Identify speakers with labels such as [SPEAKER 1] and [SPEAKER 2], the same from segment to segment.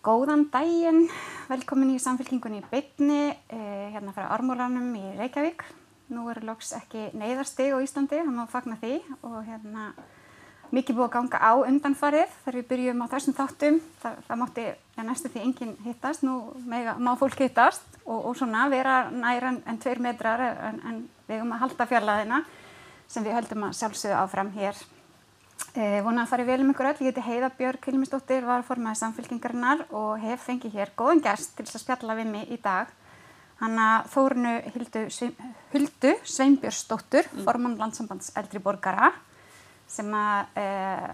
[SPEAKER 1] Góðan daginn, velkomin í samfélkingunni í bytni, eh, hérna frá Ármúlanum í Reykjavík. Nú eru loks ekki neyðarsteg á Íslandi, það má fagna því og hérna mikið búið að ganga á undanfarið þegar við byrjum á þessum þáttum. Það, það mátti ja, næstu því enginn hittast, nú mega, má fólk hittast og, og svona vera næran en tveir metrar en, en við erum að halda fjarlæðina sem við höldum að sjálfsögðu áfram hér Eh, vona að fari vel um ykkur öll, ég heiti Heiða Björg Hilmisdóttir, var formaði samfélkingarinnar og hef fengið hér góðan gæst til að spjalla við mig í dag. Hanna Þórunu Hildu, Huldu Sveinbjörnsdóttur, mm. formann landsambands eldri borgara sem að eh,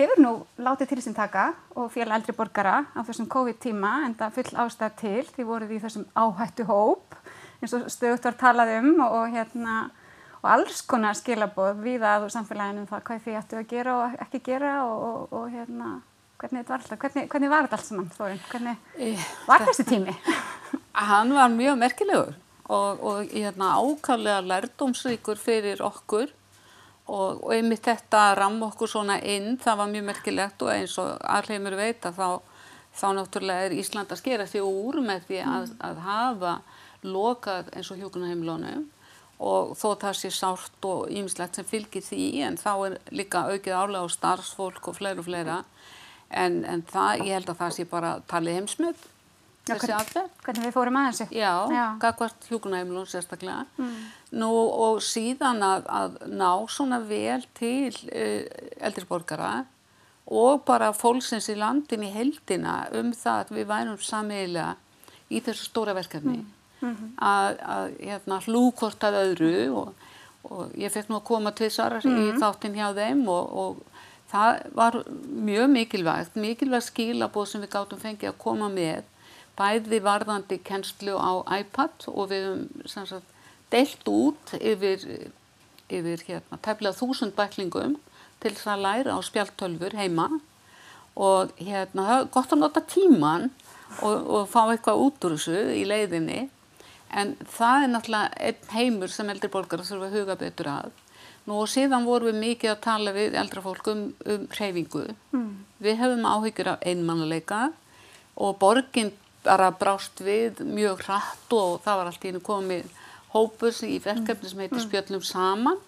[SPEAKER 1] hefur nú látið til þessum taka og félag eldri borgara á þessum COVID-tíma en það full ástæð til því voruð í þessum áhættu hóp eins og stöðut var talað um og, og hérna og alls konar skilaboð við að úr samfélaginu um það hvað þið ættu að gera og ekki gera og, og, og hérna, hvernig þetta var alltaf, hvernig, hvernig var þetta allt saman Þórin, hvernig eh, var þessi tími?
[SPEAKER 2] Hann var mjög merkilegur og, og hérna, ákallega lærdómsríkur fyrir okkur og einmitt þetta ram okkur svona inn, það var mjög merkilegt og eins og alheimur veit að þá, þá náttúrulega er Ísland að skera því úr með því að, að hafa lokað eins og hjókunaheimilónum og þó það sé sárt og ýmislegt sem fylgir því en þá er líka aukið álega á starfsfólk og fleira og fleira en, en það, ég held að það sé bara talið heimsmynd þessi aðferð.
[SPEAKER 1] Hvernig við fórum að þessu.
[SPEAKER 2] Já, gagvart hjókunahheimilun sérstaklega. Mm. Nú og síðan að, að ná svona vel til uh, eldriborgara og bara fólksins í landin í heldina um það að við værum samiðilega í þessu stóra verkefni. Mm mm -hmm. að, að hérna, hlúkort að öðru og, og ég fekk nú að koma til þessar mm -hmm. í mhm. þáttinn hjá þeim og, og það var mjög mikilvægt, mikilvægt skilabóð sem við gáttum fengið að koma með bæði varðandi kennslu á iPad og við hefum deilt út yfir, yfir hérna, tefnilega þúsund bæklingum til þess að læra á spjaltölfur heima og hérna, það er gott að nota tíman og, og fá eitthvað út úr þessu í leiðinni En það er náttúrulega einn heimur sem eldri bólkar þurfa að huga betur að. Nú og síðan vorum við mikið að tala við eldra fólk um, um hreyfingu. Mm. Við hefum áhyggjur af einmannuleika og borginn bara brást við mjög hratt og það var alltaf einu komið hópur í verkefni sem heitir mm. Spjöllum saman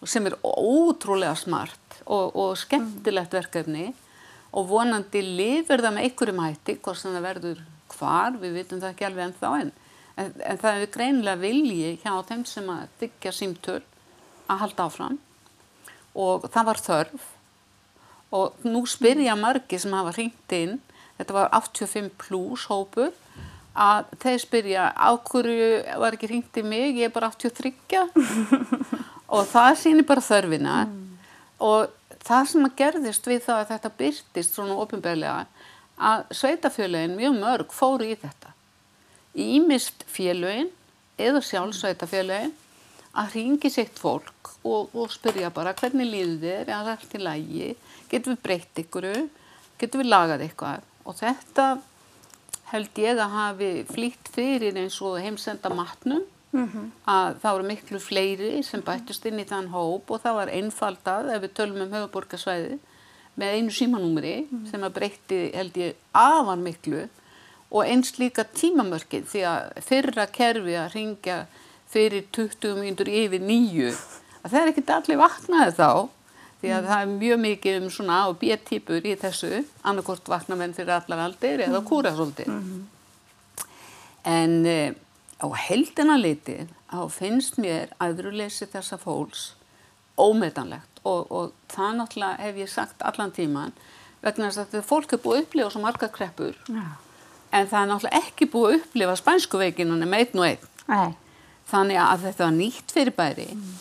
[SPEAKER 2] og sem er ótrúlega smart og, og skemmtilegt verkefni og vonandi lifir það með einhverjum hætti, hvort sem það verður hvar, við vitum það ekki alveg ennþá enn en, en það er greinilega vilji hjá þeim sem að byggja símtöl að halda áfram. Og það var þörf. Og nú spyrja margi sem hafa hringt inn, þetta var 85 pluss hópur að þeir spyrja á hverju var ekki hringt í mig, ég er bara 83 og það sýnir bara þörfina. Mm. og það sem að gerðist við það að þetta byrtist svona ofinbeglega að sveitafjölegin mjög mörg fóru í þetta ímist félögin eða sjálfsveitafélögin að ringi sitt fólk og, og spyrja bara hvernig líður þér, er allt í lægi, getur við breytt ykkur, getur við lagað eitthvað og þetta held ég að hafi flýtt fyrir eins og heimsenda matnum mm -hmm. að það voru miklu fleiri sem bættust inn í þann hóp og það var einfaldað ef við tölum um höfuborgarsvæði með einu símanúmeri mm -hmm. sem að breytti held ég afar miklu og eins líka tímamörkið því að fyrra kerfi að ringja fyrir 20 mínútur yfir nýju að það er ekkert allir vaknaði þá því að mm. það er mjög mikið um svona A og B típur í þessu annarkort vaknamenn fyrir allar aldir eða mm. kúrasóldir mm -hmm. en e, á heldina litið á finnst mér aðruleysi þessa fólks ómetanlegt og, og það náttúrulega hef ég sagt allan tíman vegna þess að fólk er búið að upplifa svo marga kreppur ja en það er náttúrulega ekki búið að upplifa spænsku veikinunum einn og einn Nei. þannig að þetta var nýtt fyrir bæri mm.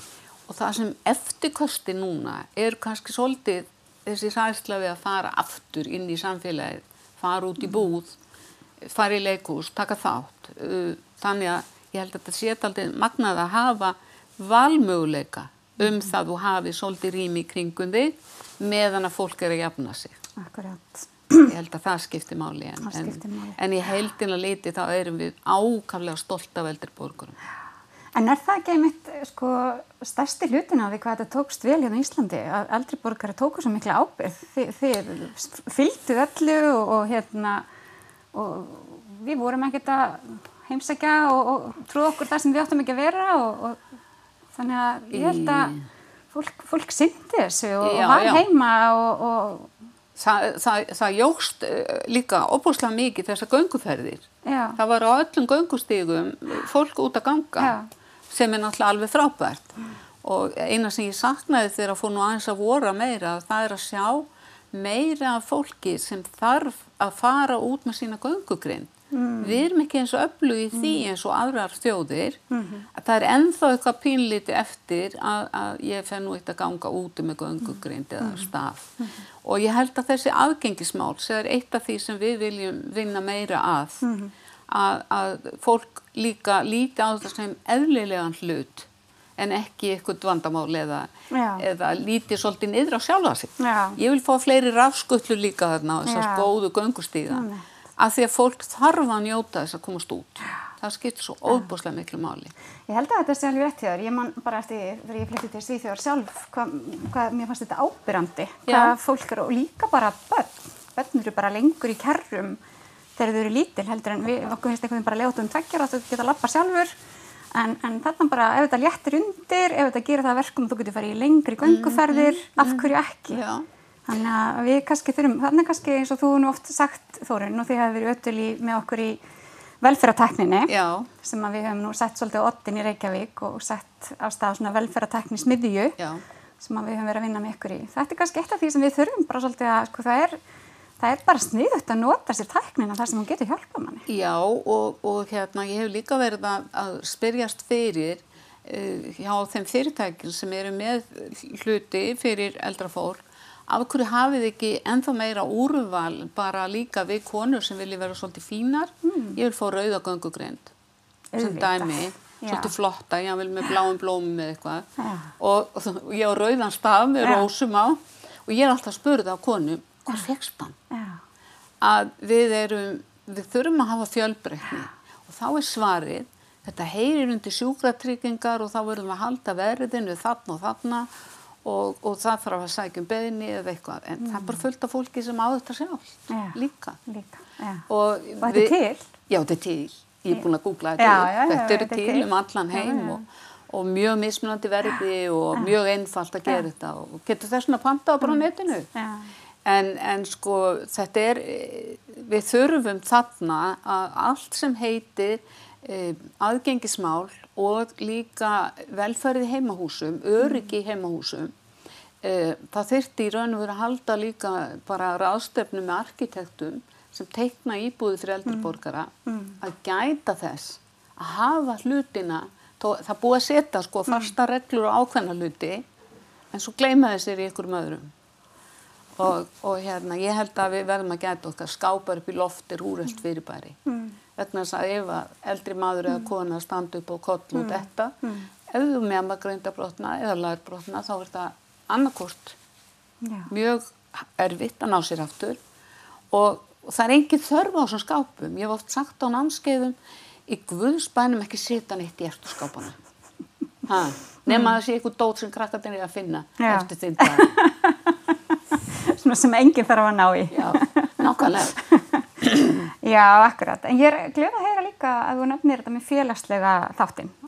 [SPEAKER 2] og það sem eftirkosti núna er kannski svolítið þessi sæsla við að fara aftur inn í samfélagið, fara út í mm. búð fara í leikús, taka þátt uh, þannig að ég held að þetta sé aldrei magnað að hafa valmöguleika um mm. það þú hafi svolítið rými í kringum þig meðan að fólk er að jafna sig
[SPEAKER 1] Akkurat
[SPEAKER 2] ég held að það skiptir máli en, skiptir máli. en, en í heildina liti þá erum við ákaflega stolt af eldri borgurum.
[SPEAKER 1] En er það ekki einmitt sko, stærsti hlutin á því hvað þetta tókst vel hérna í Íslandi? Að eldri borgari tóku svo miklu ábyrð þið, þið fylgdu öllu og, og hérna og við vorum ekkert að heimsækja og, og trúða okkur þar sem við áttum ekki að vera og, og þannig að ég held að fólk, fólk syndi þessu og, var heima og, og
[SPEAKER 2] Það, það, það jógst eh, líka opúslega mikið þessar gönguferðir.
[SPEAKER 1] já,
[SPEAKER 2] Það var á öllum göngustígum fólk út að ganga
[SPEAKER 1] Já.
[SPEAKER 2] sem er náttúrulega alveg frábært. Og eina sem ég saknaði þegar að fór nú aðeins að vora meira, það er að sjá meira af fólki sem þarf að fara út með sína göngugrind. Við erum ekki eins og öflug í því eins og aðrar þjóðir. Að það er ennþá eitthvað pínlíti eftir að, að ég fer nú eitt að ganga úti með göngugrind eða staf og ég held að þessi aðgengismál sem er eitt af því sem við viljum vinna meira að að, að fólk líka líti á þetta sem eðlilegan hlut en ekki eitthvað vandamál eða, eða líti svolítið niður á sjálfa sig.
[SPEAKER 1] Já.
[SPEAKER 2] Ég vil fá fleiri rafskutlu líka þarna á þessar
[SPEAKER 1] Já.
[SPEAKER 2] góðu göngustíða
[SPEAKER 1] Einmitt.
[SPEAKER 2] Af því að fólk þarf að njóta þess að komast út. Það skiptir svo óbúslega miklu máli.
[SPEAKER 1] Ég held að þetta sé alveg hjá þér. Ég man bara eftir þegar ég flytti til Svíþjóðar sjálf hvað, hvað mér fannst þetta ábyrrandi. Hvað
[SPEAKER 2] Já.
[SPEAKER 1] fólk er og líka bara börn. Börn eru bara lengur í kerrum þegar þau eru lítil heldur en við okkur finnst einhvern veginn bara leiðtum tveggjara að þú geta að lappa sjálfur. En, en þarna bara ef þetta léttir undir, ef þetta gerir það að verkum þú getur farið í lengri gönguferðir, af hverju ekki?
[SPEAKER 2] Já.
[SPEAKER 1] Þannig að við kannski þurfum, þannig kannski eins og þú nú oft sagt Þórun og þið hefur verið ötul í, með okkur í velferðartekninni sem að við hefum nú sett svolítið á oddin í Reykjavík og sett á stað svona velferðartekni smiðju sem að við höfum verið að vinna með ykkur í. Þetta er kannski eitt af því sem við þurfum bara svolítið að, sko, það er, það er bara sniðut að nota sér tæknina þar sem hún getur hjálpað manni.
[SPEAKER 2] Já, og, og hérna, ég hef líka verið að, að spyrjast fyrir uh, hjá þeim fyrirtækjum sem eru með hluti fyrir eldra fólk, af hverju hafið ekki ennþá meira úrval bara líka við konur sem vilja vera svolítið fínar. Ég vil fá rauða göngugrind sem dæmi,
[SPEAKER 1] Já.
[SPEAKER 2] svolítið flotta, ég vil með bláum blómum eða eitthvað.
[SPEAKER 1] Já.
[SPEAKER 2] Og, og ég á rauðan staf með
[SPEAKER 1] Já.
[SPEAKER 2] rósum á og ég er alltaf að spurða á konu, hvað fegst hann?
[SPEAKER 1] Já,
[SPEAKER 2] að við erum, við þurfum að hafa fjölbreytni og þá er svarið, þetta heyrir undir sjúkratryggingar og þá verðum við að halda verðinu þarna og þarna og, og það þarf að sækja um beðni eða eitthvað, en það er bara fullt af fólki sem á þetta sjálf,
[SPEAKER 1] Já.
[SPEAKER 2] líka.
[SPEAKER 1] líka. Já.
[SPEAKER 2] Og,
[SPEAKER 1] Og þetta er til?
[SPEAKER 2] Já, þetta er til. Ég er búin að googla þetta.
[SPEAKER 1] Já, já, já,
[SPEAKER 2] þetta
[SPEAKER 1] er
[SPEAKER 2] til um allan heim. Og, og mjög mismunandi verði og mjög einfalt að gera þetta og getur þess að panta á bara á netinu. En, en sko þetta er, við þurfum þarna að allt sem heitir eh, aðgengismál og líka velferði heimahúsum, öryggi í heimahúsum, eh, það þyrfti í raun og verið að halda líka bara ráðstöfnu með arkitektum sem teikna íbúði fyrir eldurborgara að gæta þess að hafa hlutina, það búið að setja sko fasta reglur og ákveðna hluti en svo gleyma þessir í einhverjum öðrum. Og, og hérna, ég held að við verðum að gæta okkar skápar upp í loftir úrelt fyrirbæri. Mm. Vegna þess að ef að eldri maður eða kona standa upp og koll og þetta, ef þú með maður greindabrotna eða lagbrotna þá er það annarkort
[SPEAKER 1] Já.
[SPEAKER 2] mjög erfitt að ná sér aftur og, það er engin þörf á þessum skápum. Ég hef oft sagt á námskeiðum í Guðsbænum ekki setja neitt í eftir skápana. Nema það sé eitthvað dót sem krakkarnir er að finna
[SPEAKER 1] Já.
[SPEAKER 2] eftir þinn dag.
[SPEAKER 1] Svona sem enginn þarf að ná í.
[SPEAKER 2] Já, nákvæmlega.
[SPEAKER 1] Já, akkurat. En ég er glöð að heyra líka að þú nefnir þetta með félagslega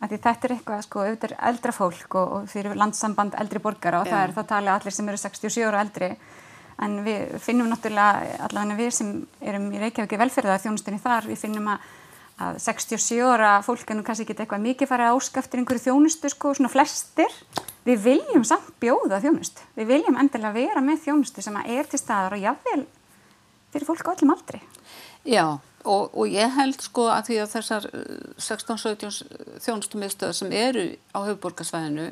[SPEAKER 1] Því þetta er eitthvað, sko, auðvitað er eldra fólk og, og fyrir landsamband eldri borgara og
[SPEAKER 2] Já.
[SPEAKER 1] það er þá talið allir sem eru 67 ára eldri. En við finnum náttúrulega, allavega við sem erum í Reykjavík í velferðar þjónustunni þar, við finnum að, að 67 ára fólk er nú kannski ekki eitthvað mikið farið að áskaftir einhverju þjónustu, sko, svona flestir. Við viljum samt bjóða þjónustu. Við viljum endilega vera með þjónustu sem er til staðar og jáfnvel fyrir fólk á öllum aldri.
[SPEAKER 2] Já, og, og ég held sko að því að þessar uh, 16-17 þjónustumiðstöðar sem eru á höfuborgarsvæðinu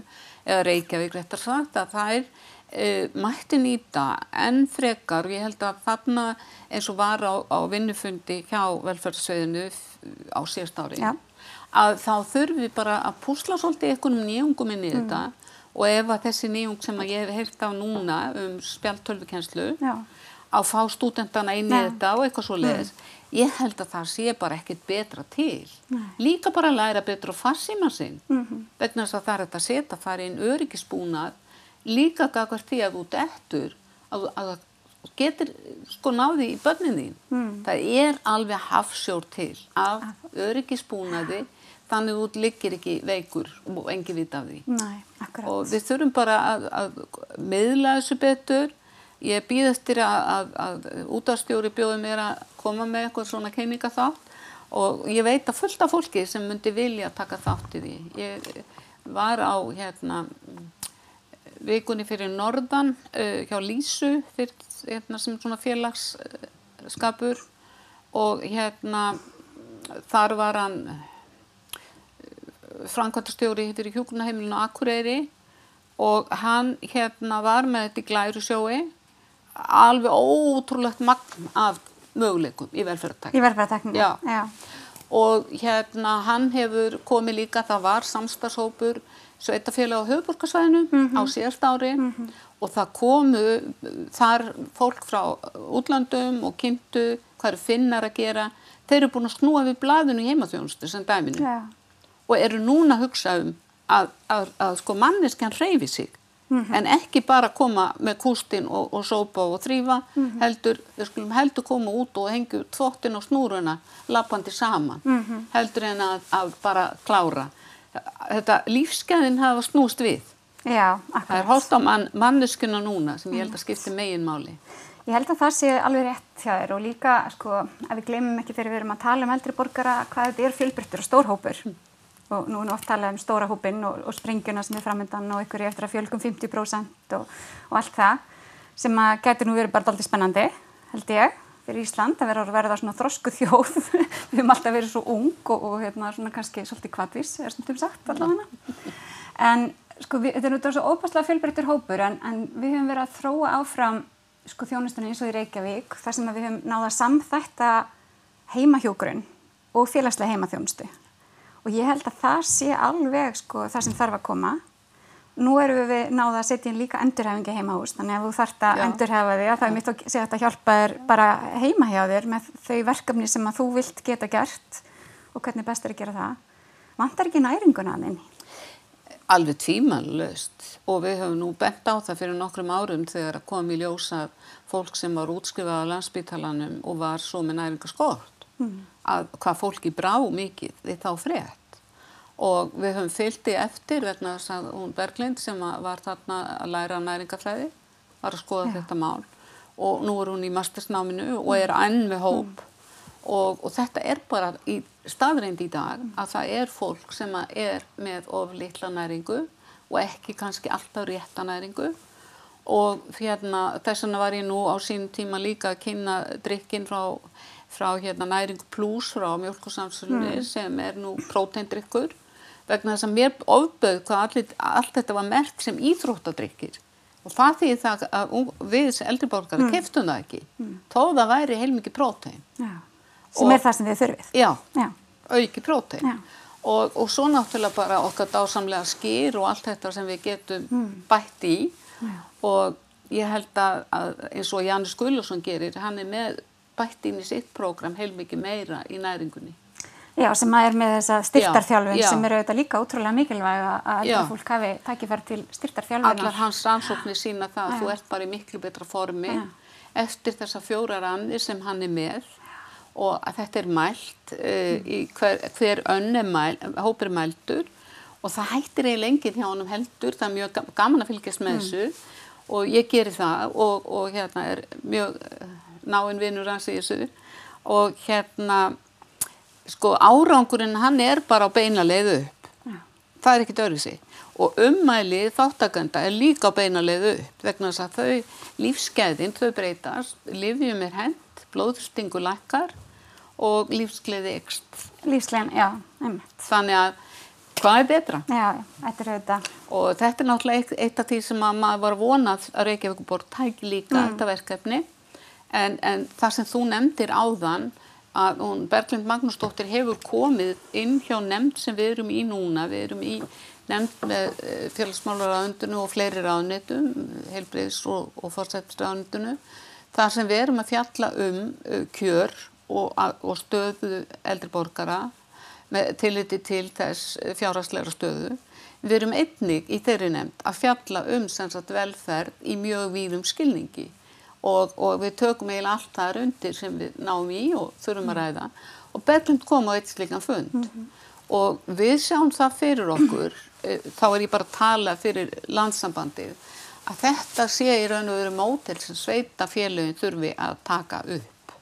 [SPEAKER 2] eða Reykjavík réttar sagt að það er uh, mætti nýta en frekar, ég held að þarna eins og var á, á vinnufundi hjá velferðsveiðinu á síðast ári,
[SPEAKER 1] Já.
[SPEAKER 2] að þá þurfum við bara að púsla svolítið einhvernum nýjungum inn í þetta og ef að þessi nýjung sem að ég hef heyrt á núna um spjaltölvukenslu
[SPEAKER 1] Já.
[SPEAKER 2] Að fá stúdentana inn í
[SPEAKER 1] Nei.
[SPEAKER 2] þetta og eitthvað svo leiðis. Ég held að það sé bara ekkert betra til. Líka bara að læra betra að farsíma sinn. -hmm. Vegna þess að það er þetta að setja þar inn öryggisbúnað líka gagvart því að þú dettur að, að getur sko náði í börnin þín. Mm. Það er alveg hafsjór til af öryggisbúnaði þannig út liggir ekki veikur og engi vita af því.
[SPEAKER 1] Nei.
[SPEAKER 2] Og við þurfum bara að, að miðla þessu betur. Ég býð eftir að, að, að útastjóri bjóði mér að koma með eitthvað svona keininga þátt og ég veit að fullta fólki sem myndi vilja taka þátt í því. Ég var á hérna vikunni fyrir Norðan uh, hjá Lísu fyrir, hérna, sem svona félagsskapur og hérna þar var hann framkvæmtastjóri fyrir hjókunaheimilinu Akureyri og hann hérna var með þetta í glæru sjói alveg ótrúlegt magn af möguleikum í velferðartækni.
[SPEAKER 1] Í velferðartækni,
[SPEAKER 2] já. já. Og hérna hann hefur komið líka, það var samstagshópur sveitafélag á höfuborgarsvæðinu mm -hmm. á mhm. síðast ári mm -hmm. og það komu þar fólk frá útlandum og kynntu hvað eru finnar að gera. Þeir eru búin að snúa við blæðinu í heimaþjónustu sem dæminu. Já og eru núna að hugsa um að, að, að sko manneskjan reyfi sig mm -hmm. en ekki bara koma með kústin og, og sópa og þrýfa mm -hmm. heldur, við skulum heldur koma út og hengja þvottin og snúruna lappandi saman mm -hmm. heldur en að, að bara klára þetta lífsgæðin hafa snúst við
[SPEAKER 1] Já,
[SPEAKER 2] það er hótt á man, manneskuna núna sem ég held að skipti megin máli
[SPEAKER 1] Ég held að það sé alveg rétt hjá þér og líka sko, ef við glemum ekki þegar við erum að tala um eldri borgara hvað þetta er fjölbryttur og stórhópur og nú er oft talað um stóra hópin og, og sprengjuna sem er framöndan og ykkur eftir að fjölgum 50% og, og allt það sem að getur nú verið bara doldið spennandi held ég fyrir Ísland að vera að verða svona þrosku þjóð. Við höfum alltaf verið svo ung og, og hérna svona kannski svolítið kvatvis er stundum sagt allavega. En sko við, þetta er náttúrulega svo óbærslega fjölbreyttur hópur en, en við höfum verið að þróa áfram sko þjónustunni eins og í Reykjavík þar sem við höfum náða samþætta heimahjókurinn og félagslega heimaþjónustu og ég held að það sé alveg sko það sem þarf að koma. Nú erum við náða að setja inn líka endurhefingi heima hús, þannig að þú þarft að endurhefa þig að það er mitt að segja að hjálpa þér bara heima hjá þér með þau verkefni sem að þú vilt geta gert og hvernig best er að gera það. Vantar ekki næringuna að þinn?
[SPEAKER 2] Alveg tvímanlöst og við höfum nú bent á það fyrir nokkrum árum þegar að kom í ljósa fólk sem var útskrifað á landsbytalanum og var svo með næringaskort mm að hvað fólki brá mikið við þá frétt. Og við höfum fylgti eftir vegna þess að hún Berglind sem var þarna að læra næringafræði var að skoða Já. þetta mál. Og nú er hún í mastersnáminu og er enn með hóp. Mm. og, og þetta er bara í staðreind í dag að það er fólk sem er með of litla næringu og ekki kannski alltaf rétta næringu. Og hérna þess vegna var ég nú á sín tíma líka að kynna drikkin frá frá hérna næring plus frá mjölkursamsölunni mm. sem er nú próteindrykkur vegna þess að mér ofböð hvað allir, allt þetta var mert sem íþróttadrykkir og það því það að við eldriborgari mm. keftum það ekki mm. þó það væri heilmikið prótein
[SPEAKER 1] ja. sem og, er það sem við þurfið
[SPEAKER 2] já, já. auki prótein já. og, og svo náttúrulega bara okkar dásamlega skýr og allt þetta sem við getum mm. bætt í og ég held að, að eins og Janus Gullusson gerir, hann er með bætt inn í sitt prógram heilmikið meira í næringunni.
[SPEAKER 1] Já, sem að er með þessa styrtarþjálfun sem eru auðvitað líka útrúlega mikilvæg að fólk hafi tækifært til styrtarþjálfuna.
[SPEAKER 2] Allar hans rannsóknir sína það að þú ert bara í miklu betra formi Já. eftir þessa fjóra ranni sem hann er með og að þetta er mælt, uh, hver, hver önn er mæl, hópir mæltur og það hættir eiginlega enginn hjá honum heldur, það er mjög gaman að fylgjast með mm. þessu og ég gerir það og, og hérna er mjög náinn vinnur hans í þessu. Og hérna sko árangurinn hann er bara á beina leiðu upp. Ja. það er ekkit öðru sig og ummæli þáttakanda er líka á beina leiðu upp vegna þess að þau lífskeiðin þau breytast, livjum er hend blóðstingu lækkar og lífsgleði ekst
[SPEAKER 1] lífsgleðin, já, einmitt.
[SPEAKER 2] Þannig að hvað er betra?
[SPEAKER 1] Já, þetta er þetta
[SPEAKER 2] og þetta er náttúrulega eitt, eitt af því sem maður var vonað að Reykjavík bort tæki líka mm. þetta verkefni En, en það sem þú nefndir áðan að Berglind Magnúsdóttir hefur komið inn hjá nefnd sem við erum í núna, við erum í nefnd með eh, félagsmálaráðundinu og fleiri ráðunitum, heilbreyðs og, og fórsættisráðundinu, þar sem við erum að fjalla um uh, kjör og, og stöðu eldriborgara með tilliti til þess fjárhagsleira stöðu. Við erum einnig í þeirri nefnd að fjalla um sagt, velferð í mjög víðum skilningi og, og við tökum eiginlega allt þar undir sem við náum í og þurfum að ræða. Og Berglind kom á eitt slikan fund. Og við sjáum það fyrir okkur, eh, þá er ég bara að tala fyrir landsambandið, að þetta sé í raun og veru mótel sem sveita félögin þurfi að taka upp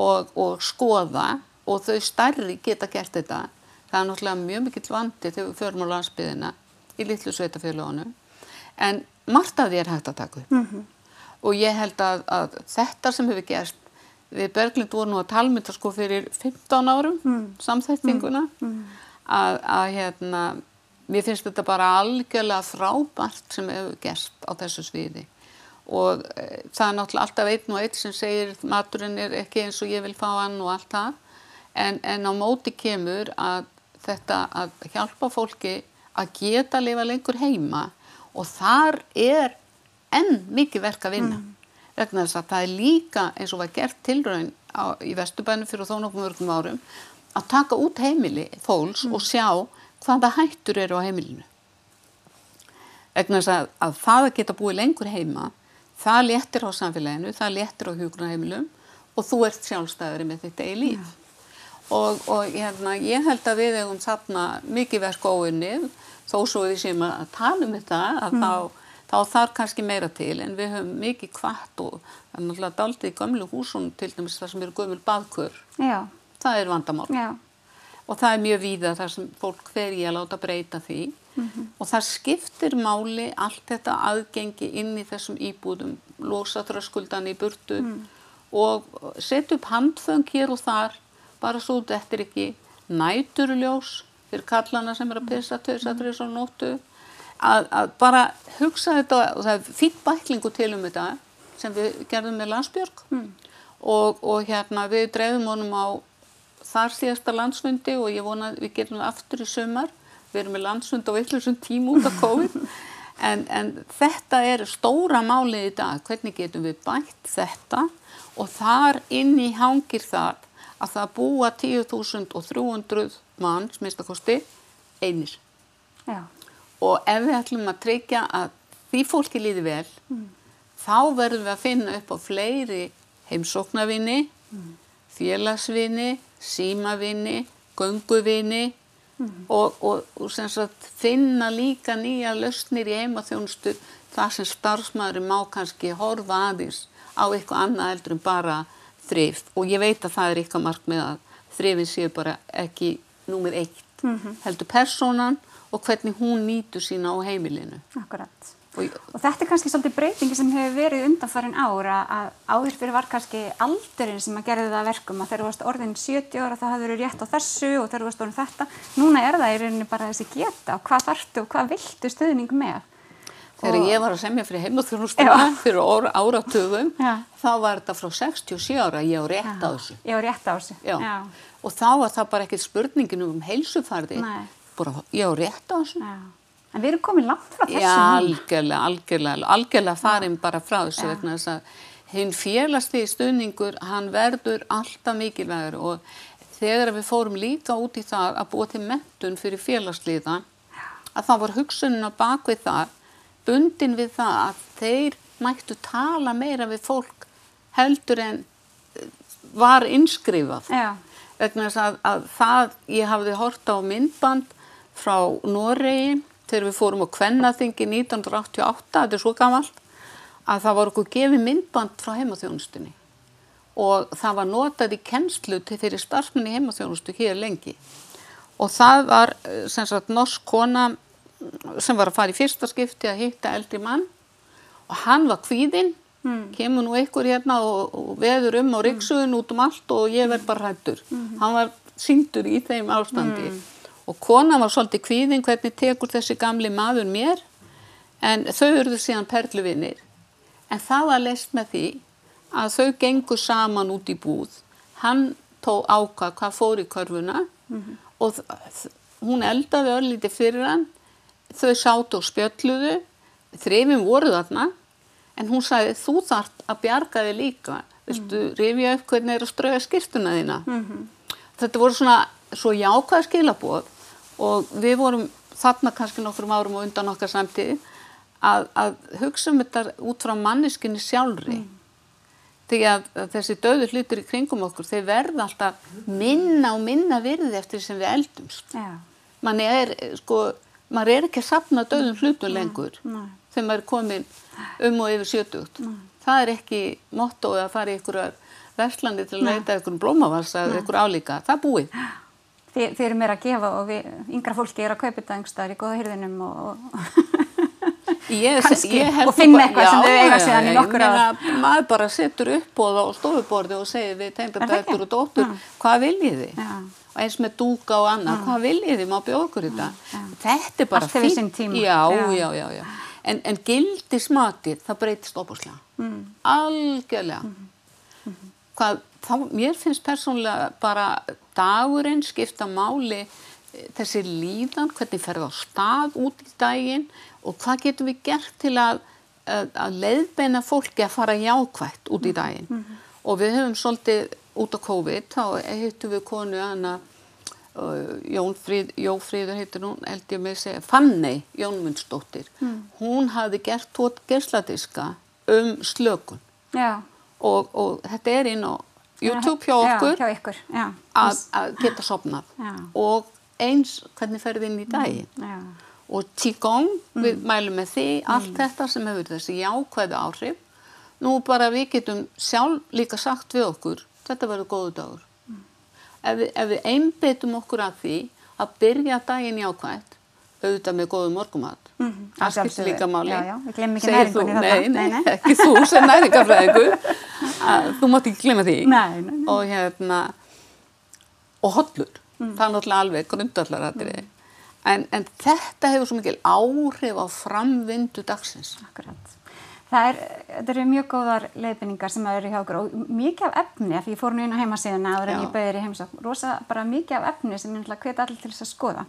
[SPEAKER 2] og, og skoða og þau stærri geta gert þetta. Það er náttúrulega mjög mikill vandi þegar við förum á landsbyðina í litlu sveitafélagunum en margt af því er hægt að taka upp og ég held að, að þetta sem hefur gerst við Berglind vorum nú að talmynda sko fyrir 15 árum mm. samþættinguna mm. Að, að hérna mér finnst þetta bara algjörlega frábært sem hefur gerst á þessu sviði og e, það er náttúrulega alltaf einn og einn sem segir maturinn er ekki eins og ég vil fá hann og allt það en, en á móti kemur að þetta að hjálpa fólki að geta að lifa lengur heima og þar er enn mikið verk að vinna mm. vegna þess að það er líka eins og var gert tilraun á, í Vesturbænum fyrir þó nokkuð mörgum árum að taka út heimili fólks mm. og sjá hvaða hættur eru á heimilinu vegna þess að, að það að geta búið lengur heima það léttir á samfélaginu, það léttir á hugrunarheimilum og þú ert sjálfstæðari með þetta í líf yeah. og, og hérna, ég held að við hefum þarna mikið verk óinnið þó svo við séum að tala um þetta að mm. þá þá þarf kannski meira til en við höfum mikið kvart og það er náttúrulega daldið í gömlu húsunum til dæmis þar sem eru gömul baðkur. Já. Það er vandamál. Já. Og það er mjög víða þar sem fólk fer í að láta breyta því mm -hmm. og það skiptir máli allt þetta aðgengi inn í þessum íbúðum, losa þröskuldan í burtu mm. og setja upp handföng hér og þar bara svo þetta er ekki næturljós fyrir kallana sem er að pissa tauðs að þrjus á nóttu að, að bara hugsa þetta og það er fýtt bæklingu til um þetta sem við gerðum með landsbjörg. Mm. og, og hérna við dreifum honum á þar síðasta landsfundi og ég vona að við gerum það aftur í sömar við erum með landsfund á eitthvað tíma út af COVID. En, en þetta er stóra málið í dag. Hvernig getum við bætt þetta? Og þar inn í hangir þar að það búa 10.300 manns minnstakosti einir. Já og ef við ætlum að tryggja að því fólki líði vel mm. þá verðum við að finna upp á fleiri heimsóknarvinni mm. félagsvinni símavinni, gönguvinni mm. og, og, og sagt, finna líka nýja lausnir í heimaþjónustu það sem starfsmæður má kannski horfa aðeins á eitthvað annað eldur en bara þrif og ég veit að það er eitthvað mark með að þrifin séu bara ekki númið eitt -hmm. heldur personan og hvernig hún nýtur sína á heimilinu.
[SPEAKER 1] Akkurat. Og, og þetta er kannski svolítið breytingi sem hefur verið undanfærin ára að áður fyrir var kannski aldurinn sem að gerði það verkum að þegar þú varst orðin 70 ára það hafði verið rétt á þessu og þegar þú varst orðin þetta. Núna er það í rauninni bara þessi geta og hvað þartu og hvað viltu stuðning með.
[SPEAKER 2] Þegar og... ég var að semja fyrir heimaþjónustuna fyrir áratugum þá var þetta frá 67 ára ég á rétt á þessu.
[SPEAKER 1] Ég á rétt á þessu. Já. Já.
[SPEAKER 2] Og þá var það bara ekkert spurningin um heilsufarði. Nei bara, ég á rétt á þessu. Já.
[SPEAKER 1] En við erum komið langt frá þessu.
[SPEAKER 2] Já, algjörlega, algjörlega, algjörlega farin bara frá þessu vegna þess að hinn félagslegi stuðningur, hann verður alltaf mikilvægur og þegar við fórum líka út í það að búa til mentun fyrir félagsliða, að það var hugsunin á bakvið það, bundin við það að þeir mættu tala meira við fólk heldur en eh, var inskrifað. Já. Vegna þess að, að það, ég hafði horta á myndband frá Noregi þegar við fórum á Kvennaþingi 1988, þetta er svo gammalt, að það var okkur gefið myndband frá heimaþjónustunni og það var notað í kennslu til þeirri starfsmunni heimaþjónustu hér lengi og það var eh, sem sagt norsk kona sem var að fara í fyrsta skipti að hitta eldri mann og hann var kvíðinn, mm. kemur nú einhver hérna og, og veður um á riksuðun út um allt og ég verð bara hættur. Mm. Hann var síndur í þeim ástandi. Og kona var svolítið kvíðin hvernig tekur þessi gamli maður mér? En þau eruðu síðan perluvinnir en það var leist með því að þau gengur saman út í búð. Hann tó ákvað hvað fór í körfuna mm -hmm. og hún eldaði örlíti fyrir hann. Þau sátt og spjölluðu. Þrefum voru þarna. En hún sagði þú þart að bjarga þig líka. Mm -hmm. rifja upp hvernig er að strauja skýrtuna þína? Mm -hmm. þetta voru svona svo jákvæð skilabóð og við vorum þarna kannski nokkrum árum og undan okkar samtíð að, að hugsa um þetta út frá manneskinni sjálfri mm. því að, að þessi döðu hlutur í kringum okkur, þeir verða alltaf minna og minna virði eftir sem við eldumst.
[SPEAKER 1] Já.
[SPEAKER 2] Man er, sko, maður er ekki að sapna döðum hlutum lengur
[SPEAKER 1] nei.
[SPEAKER 2] þegar maður er komin um og yfir sjötugt. Það er ekki mottóið að fara í einhverjar verslandi til að leita einhverjum blómavasa eða einhver álíka. Það búið.
[SPEAKER 1] Þið, þið eru meira að gefa og við, yngra fólki er að kaupa þetta einhverstaðar í góða hyrðinum og,
[SPEAKER 2] Ég, held
[SPEAKER 1] og finna eitthvað sem
[SPEAKER 2] já,
[SPEAKER 1] þau eiga
[SPEAKER 2] já,
[SPEAKER 1] síðan í
[SPEAKER 2] já,
[SPEAKER 1] nokkur
[SPEAKER 2] ég
[SPEAKER 1] ár.
[SPEAKER 2] meina, Maður bara setur upp og á stofuborði og segir við
[SPEAKER 1] ekki?
[SPEAKER 2] og dóttur, hvað viljið þið?
[SPEAKER 1] Já.
[SPEAKER 2] Og eins með dúka og annað, hvað viljið þið? Má bjóða okkur þetta? Þetta er bara
[SPEAKER 1] Allt hefur sinn tíma.
[SPEAKER 2] Já,
[SPEAKER 1] Já.
[SPEAKER 2] já, já, já. En, en gildi smatið, það breytist óbúslega. Mm. Algjörlega. Hvað, þá, mér finnst persónulega bara dagurinn skipta máli eh, þessi líðan, hvernig ferði á stað út í daginn og hvað getum við gert til að, að, að leiðbeina fólki að fara jákvætt út í daginn. Og við höfum svolítið út á COVID, þá hittum við konu hana, Jófríður heitir hún, held ég með að segja, Fanney Jónmundsdóttir. Hún hafði gert tótt gersladiska um slökun
[SPEAKER 1] já.
[SPEAKER 2] og, og þetta er inn á YouTube hjá okkur
[SPEAKER 1] Já, hjá ykkur,
[SPEAKER 2] að, að geta sopnað og eins hvernig ferði inn í daginn?
[SPEAKER 1] Já,
[SPEAKER 2] og Qigong,
[SPEAKER 1] Mm.
[SPEAKER 2] við mælum með því allt þetta sem hefur þessi jákvæðu áhrif. Nú bara við getum sjálf líka sagt við okkur þetta verður góðu dagur.
[SPEAKER 1] Mm.
[SPEAKER 2] ef, við, ef við einbyttum okkur að því að byrja daginn jákvætt auðvitað með góðu morgumat
[SPEAKER 1] Mhm, að
[SPEAKER 2] það skiptir líka máli.
[SPEAKER 1] Já, já,
[SPEAKER 2] Segir þú- nei, nei,
[SPEAKER 1] Nei,
[SPEAKER 2] ekki þú sem næringafræðingur að þú mátt ekki glemma því.
[SPEAKER 1] Nei, nei, nei.
[SPEAKER 2] og hérna og hollur, það er náttúrulega alveg grundallaratriði en, en þetta hefur svo mikil áhrif á framvindu dagsins.
[SPEAKER 1] Akkurat. Það er, eru mjög góðar leiðbynningar sem eru hjá okkur og mikið af efni, af því ég fór nú inn á heimasíðuna áður en
[SPEAKER 2] Já.
[SPEAKER 1] ég bauðir í heimsókn, rosa bara mikið af efni sem ég náttúrulega hveti allir til þess að skoða.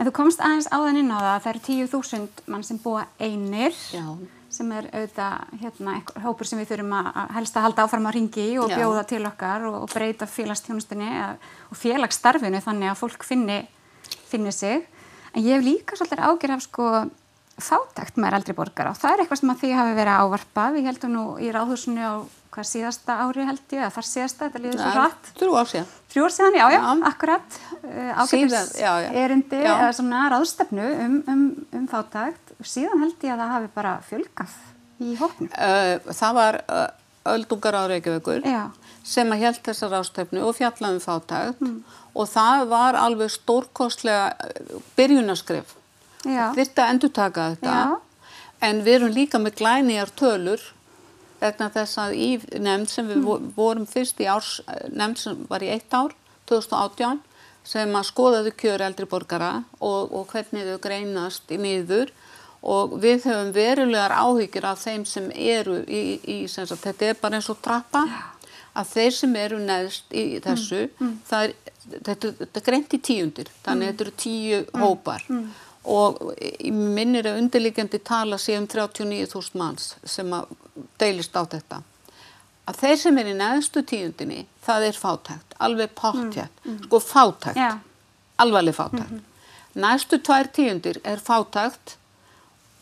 [SPEAKER 1] En þú komst aðeins áðan inn á það að það eru 10.000 mann sem búa einir
[SPEAKER 2] Já.
[SPEAKER 1] sem er auðvitað hérna, hópur sem við þurfum að helst að halda áfram að ringi og
[SPEAKER 2] Já.
[SPEAKER 1] bjóða til okkar og, og breyta félagstjónustunni og félagsstarfinu þannig að fólk finni, finni sig. En ég hef líka svolítið ágjör af sko fátækt með eldri borgara og það er eitthvað sem að því hafi verið ávarpað. Við heldum nú í ráðhúsinu á hvað síðasta ári held ég, þar síðasta, þetta líður svo hratt.
[SPEAKER 2] Þrjú ár síðan.
[SPEAKER 1] Þrjú ár síðan, já, já,
[SPEAKER 2] Já.
[SPEAKER 1] akkurat, uh, ágætis erindi eða svona ráðstefnu um, um, um fátækt og síðan held ég að það hafi bara fjölgað í hóknum.
[SPEAKER 2] Uh, það var uh, öldungar á Reykjavíkur sem að held þessar ástefnu og fjallaði um fátækt og það var alveg stórkostlega byrjunaskref.
[SPEAKER 1] Já.
[SPEAKER 2] Þyrfti að endurtaka þetta
[SPEAKER 1] Já.
[SPEAKER 2] en við erum líka með glænýjar tölur vegna þess að í nefnd sem við mm. vorum fyrst í árs, nefnd sem var í eitt ár, 2018, sem að skoðaðu kjör eldri borgara og, og hvernig þau greinast í niður og við höfum verulegar áhyggjur af þeim sem eru í, í sem sagt, þetta er bara eins og trappa, að þeir sem eru neðst í þessu, það er, þetta, þetta er greint í tíundir, þannig að þetta eru tíu hópar. Og í minnir að undirliggjandi tala sé um 39.000 manns sem að deilist á þetta. Að þeir sem er í neðstu tíundinni, það er fátækt, alveg pottjætt, sko fátækt,
[SPEAKER 1] Já.
[SPEAKER 2] alvarleg fátækt. Næstu tvær tíundir er fátækt,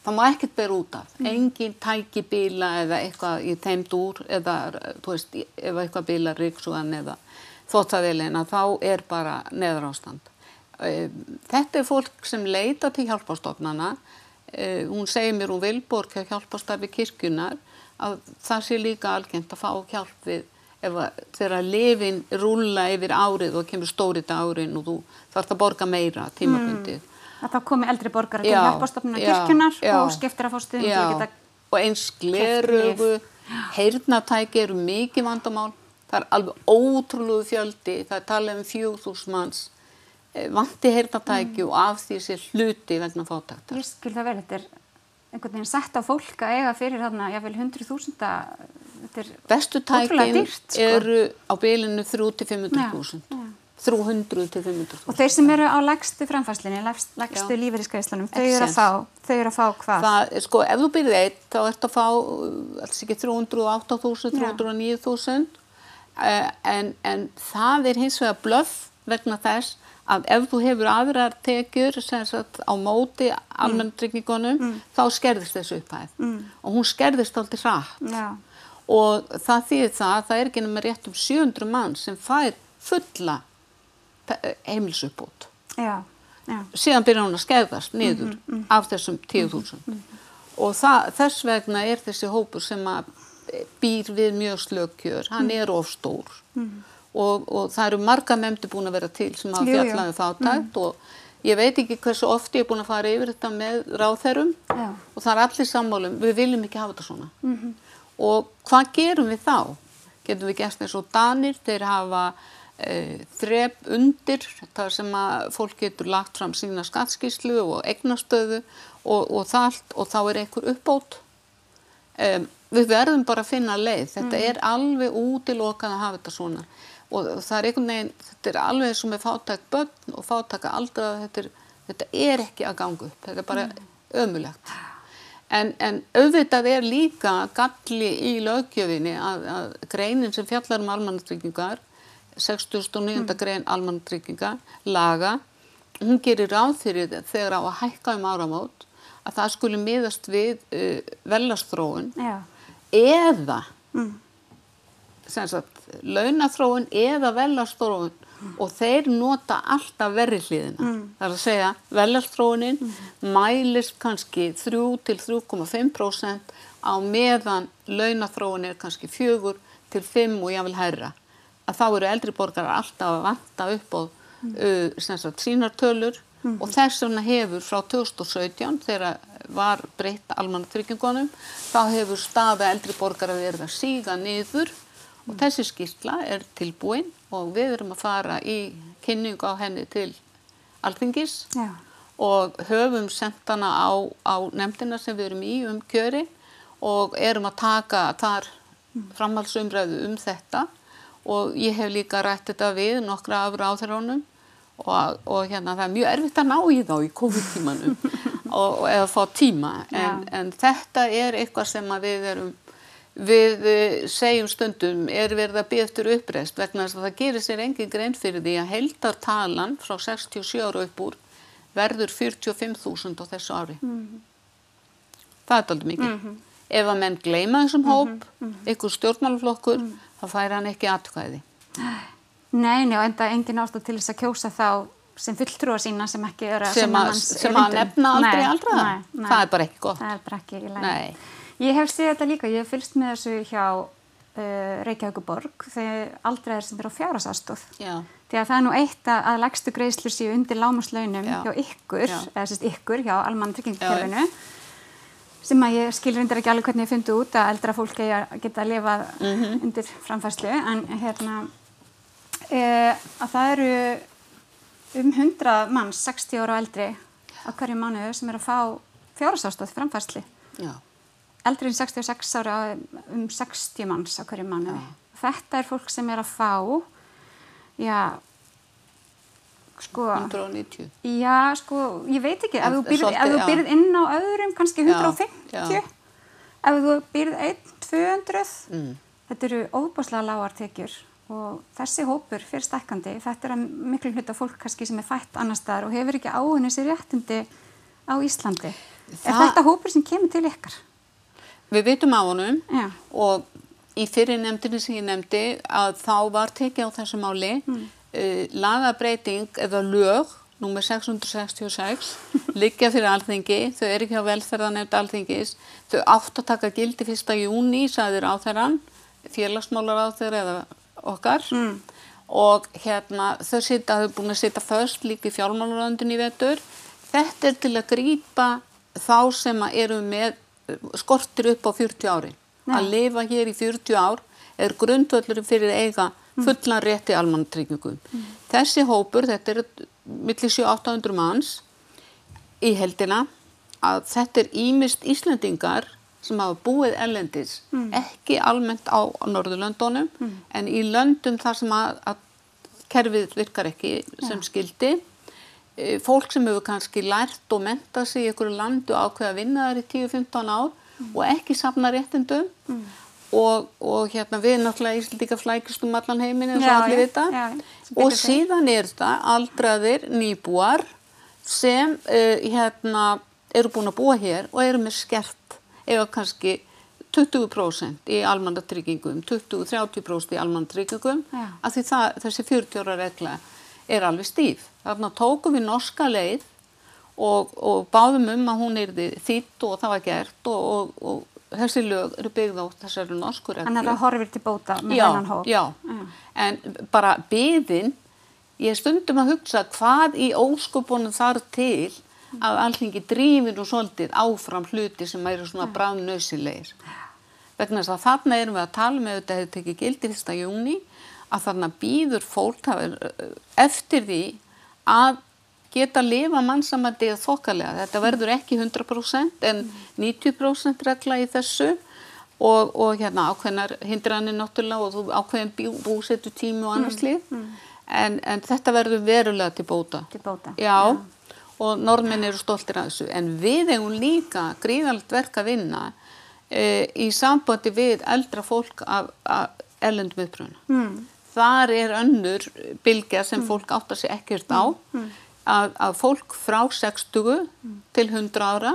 [SPEAKER 2] það má ekkert bera út af, engin tæki bíla eða eitthvað í þeim dúr eða, þú veist, ef eitthvað bíla ríksugan eða þóttaðilina, þá er bara neðar ástand. Eh, Þetta er fólk sem leita til hjálpastofnana. Eh, Hún segir mér hún Vilborg hjá hjálpastarfi kirkjunar að það sé líka algengt að fá hjálp við ef að þegar lifin rúlla yfir árið og kemur stórið árin og þú þarfst að borga meira tímabundið.
[SPEAKER 1] Að þá komi eldri borgara til
[SPEAKER 2] Já,
[SPEAKER 1] hjálpastofnuna
[SPEAKER 2] já,
[SPEAKER 1] kirkjunar
[SPEAKER 2] já.
[SPEAKER 1] og skiptir að fá stuðum til að geta
[SPEAKER 2] og eins glerugu, heyrnatæki eru mikið vandamál. Það er alveg ótrúlegu fjöldi, það er talað um 4000 eh, vanti heyrnatæki og af því sé hluti vegna fátæktar.
[SPEAKER 1] Ég skil það vel, þetta er einhvern veginn sett á fólk að eiga fyrir þarna, jáfnvel 100.000 þetta er
[SPEAKER 2] Bestu tækin
[SPEAKER 1] sko.
[SPEAKER 2] eru á bilinu 3 til 500.000.
[SPEAKER 1] Já, já.
[SPEAKER 2] 300 til 500.000.
[SPEAKER 1] Og þeir sem eru á lægstu framfæslinni, lægstu
[SPEAKER 2] Já.
[SPEAKER 1] lífeyriskeislunum, þau eru að fá, þau eru að fá hvað?
[SPEAKER 2] Það, sko, ef þú byrðið eitt, þá ertu að fá, uh, alls ekki 308.000, 309.000, uh, en, en það er hins vegar blöff vegna þess að ef þú hefur aðrar tekjur sem sagt á móti almenntryggningunum, þá skerðist þessu upphæð. Og hún skerðist alltaf hratt.
[SPEAKER 1] Já,
[SPEAKER 2] og það þýðir það að það er ekki nema rétt um 700 mann sem fær fulla heimilsuppbót.
[SPEAKER 1] Já, já.
[SPEAKER 2] Síðan byrjar hún að skeiðast niður af þessum 10.000 og það, þess vegna er þessi hópur sem býr við mjög slökkjör, hann er ofstór og, og það eru marga nefndi búin að vera til sem hafa
[SPEAKER 1] Jú, jú.
[SPEAKER 2] fjallaði fátækt og ég veit ekki hversu oft ég er búin að fara yfir þetta með ráþærum og það er allir sammálum, við viljum ekki hafa þetta svona. Og hvað gerum við þá? Getum við gert eins og Danir, þeir hafa e, þrep undir þar sem að fólk getur lagt fram sína skattskíslu og eignastöðu og, og það allt og þá er einhver uppbót. Um, við verðum bara að finna leið. Þetta er alveg útilokað að hafa þetta svona og það er einhvern veginn þetta er alveg eins og með fátæk börn og fátæka aldra þetta þetta er ekki að ganga upp þetta er bara ömulegt en, en auðvitað er líka galli í lögjöfinni að, að greinin sem fjallar um almannatryggingar 69. grein almannatrygginga laga hún gerir ráð fyrir þegar á að hækka um áramót að það skuli miðast við uh, velastróun eða sem sagt, launathróun eða velastróun og þeir nota alltaf verri hliðina. Það er að segja, velastróunin mælist kannski 3 til 3,5% á meðan launathróun er kannski 4 til 5 og jáfnvel hærra. Að þá eru eldri borgar alltaf að vanta upp á uh, sagt, sínartölur og þess vegna hefur frá 2017 þegar var breytt almannatryggingunum þá hefur staða eldri borgar að verða síga niður og þessi skýrsla er tilbúin og við erum að fara í kynningu á henni til alþingis
[SPEAKER 1] já,
[SPEAKER 2] og höfum sendt hana á, á nefndina sem við erum í um kjöri og erum að taka þar framhaldsumræðu um þetta. Og ég hef líka rætt þetta við nokkra af ráðherrónum og, og hérna það er mjög erfitt að ná í þá í COVID-tímanum og, og eða fá tíma. En, en þetta er eitthvað sem við erum við eh, segjum stundum er verið að byggja eftir uppreist vegna þess að það gerir sér engin grein fyrir því að heldartalan frá 67 ára upp úr verður 45.000 á þessu ári. Það er aldrei mikið. Ef að menn gleyma þessum hóp, ykkur stjórnmálaflokkur, þá fær hann ekki atkvæði.
[SPEAKER 1] Nei, og enda engin ástæð til þess að kjósa þá sem fulltrúa sína sem ekki eru að
[SPEAKER 2] Sem
[SPEAKER 1] sinna
[SPEAKER 2] að, sem að nefna aldrei
[SPEAKER 1] Nei,
[SPEAKER 2] aldraða.
[SPEAKER 1] nei.
[SPEAKER 2] Það er bara ekki gott.
[SPEAKER 1] Það er bara ekki í lagi.
[SPEAKER 2] Nei.
[SPEAKER 1] Ég hef séð þetta líka, ég hef fylgst með þessu hjá uh, Reykjavíkuborg þegar aldraðir sem eru á fjárhasastóð.
[SPEAKER 2] Já,
[SPEAKER 1] Því að það er nú eitt að, að legstu greiðslur séu undir lámaslaunum
[SPEAKER 2] Já.
[SPEAKER 1] hjá ykkur,
[SPEAKER 2] Já.
[SPEAKER 1] eða sérst ykkur hjá almanna tryggingakerfinu sem að ég skil reyndar ekki alveg hvernig ég fundi út að eldra fólk geta að lifa
[SPEAKER 2] Mhm.
[SPEAKER 1] undir framfærslu en hérna e, að það eru um 100 manns 60 ára og eldri á hverju mánuðu sem eru að fá fjárhásástóð framfærslu
[SPEAKER 2] já,
[SPEAKER 1] eldri en 66 ára um 60 manns á hverju mánuði. Þetta er fólk sem er að fá, já, sko,
[SPEAKER 2] 190.
[SPEAKER 1] já, sko, ég veit ekki, ef þú
[SPEAKER 2] já.
[SPEAKER 1] býrð inn á öðrum, kannski
[SPEAKER 2] Já,
[SPEAKER 1] 150,
[SPEAKER 2] já.
[SPEAKER 1] ef þú býrð 1, 200,
[SPEAKER 2] Mm.
[SPEAKER 1] þetta eru óbúslega lágar tekjur og þessi hópur fyrir stækkandi, þetta er að miklu hluta fólk kannski sem er fætt annar staðar og hefur ekki áunni sér réttindi á Íslandi. Er
[SPEAKER 2] Það-
[SPEAKER 1] þetta hópur sem kemur til ykkar?
[SPEAKER 2] Við vitum á honum
[SPEAKER 1] Já.
[SPEAKER 2] og í fyrir nefndinni sem ég nefndi að þá var tekið á þessu máli mm. lagabreiting eða lög númer 666 liggja fyrir alþingi, þau eru ekki á velferðanefnd alþingis, þau átt að taka gildi 1. júni, sagðir á þeirran félagsmálar á þeirra eða okkar mm. og hérna þau sita, þau er búin að sita först líka í fjármálaröndin í vetur þetta er til að grípa þá sem að eru með skortir upp á 40 ári að lifa hér í 40 ár er grundvöllurinn fyrir eiga fullan rétti almannatryggingum. Þessi hópur, þetta er millir 700-800 manns í heldina að þetta er ímist Íslandingar sem hafa búið ellendis, ekki almennt á Norðurlöndunum en í löndum þar sem að, að kerfið virkar ekki sem skildi Eh, fólk sem hefur kannski lært og mentað sig í einhverju landu ákveða að vinna þar í 10-15 ár og ekki safna réttindum og, og hérna við náttúrulega Íslandíka flækist um allan heiminn eins og allir vita.
[SPEAKER 1] já,
[SPEAKER 2] og síðan er þetta aldraðir nýbúar sem uh, hérna eru búin að búa hér og eru með skert eða kannski 20% í almannatryggingum, 20-30% í almannatryggingum, af því það, þessi 40 ára regla er alveg stíf. Þannig að tókum við norska leið og, og báðum um að hún erði þýtt og það var gert og, og, og þessi lög eru byggð á þessari norsku reglu.
[SPEAKER 1] Þannig að það horfir til bóta með
[SPEAKER 2] já,
[SPEAKER 1] þennan hóp.
[SPEAKER 2] Já, en bara byðin, ég er stundum að hugsa hvað í óskupunum þarf til að alþingi drífir nú svolítið áfram hluti sem eru svona bráðnausilegir. Vegna þess að þarna erum við að tala með þetta hefur tekið gildi 1. júni að þarna býður fólk er, eftir því að geta að lifa mannsamandi eða þokkalega. Þetta verður ekki 100% en 90% regla í þessu og, og hérna ákveðnar hindranir náttúrulega og þú ákveðin bú, búsetu tími og annars lið. En, en þetta verður verulega til bóta.
[SPEAKER 1] Til bóta.
[SPEAKER 2] Já, og norðmenn eru stoltir af þessu. En við eigum líka gríðalegt verk að vinna e, í sambandi við eldra fólk af, af ellendum uppröðuna. Mm. Þar er önnur bylgja sem fólk áttar sig ekkert á að, að fólk frá 60 til 100 ára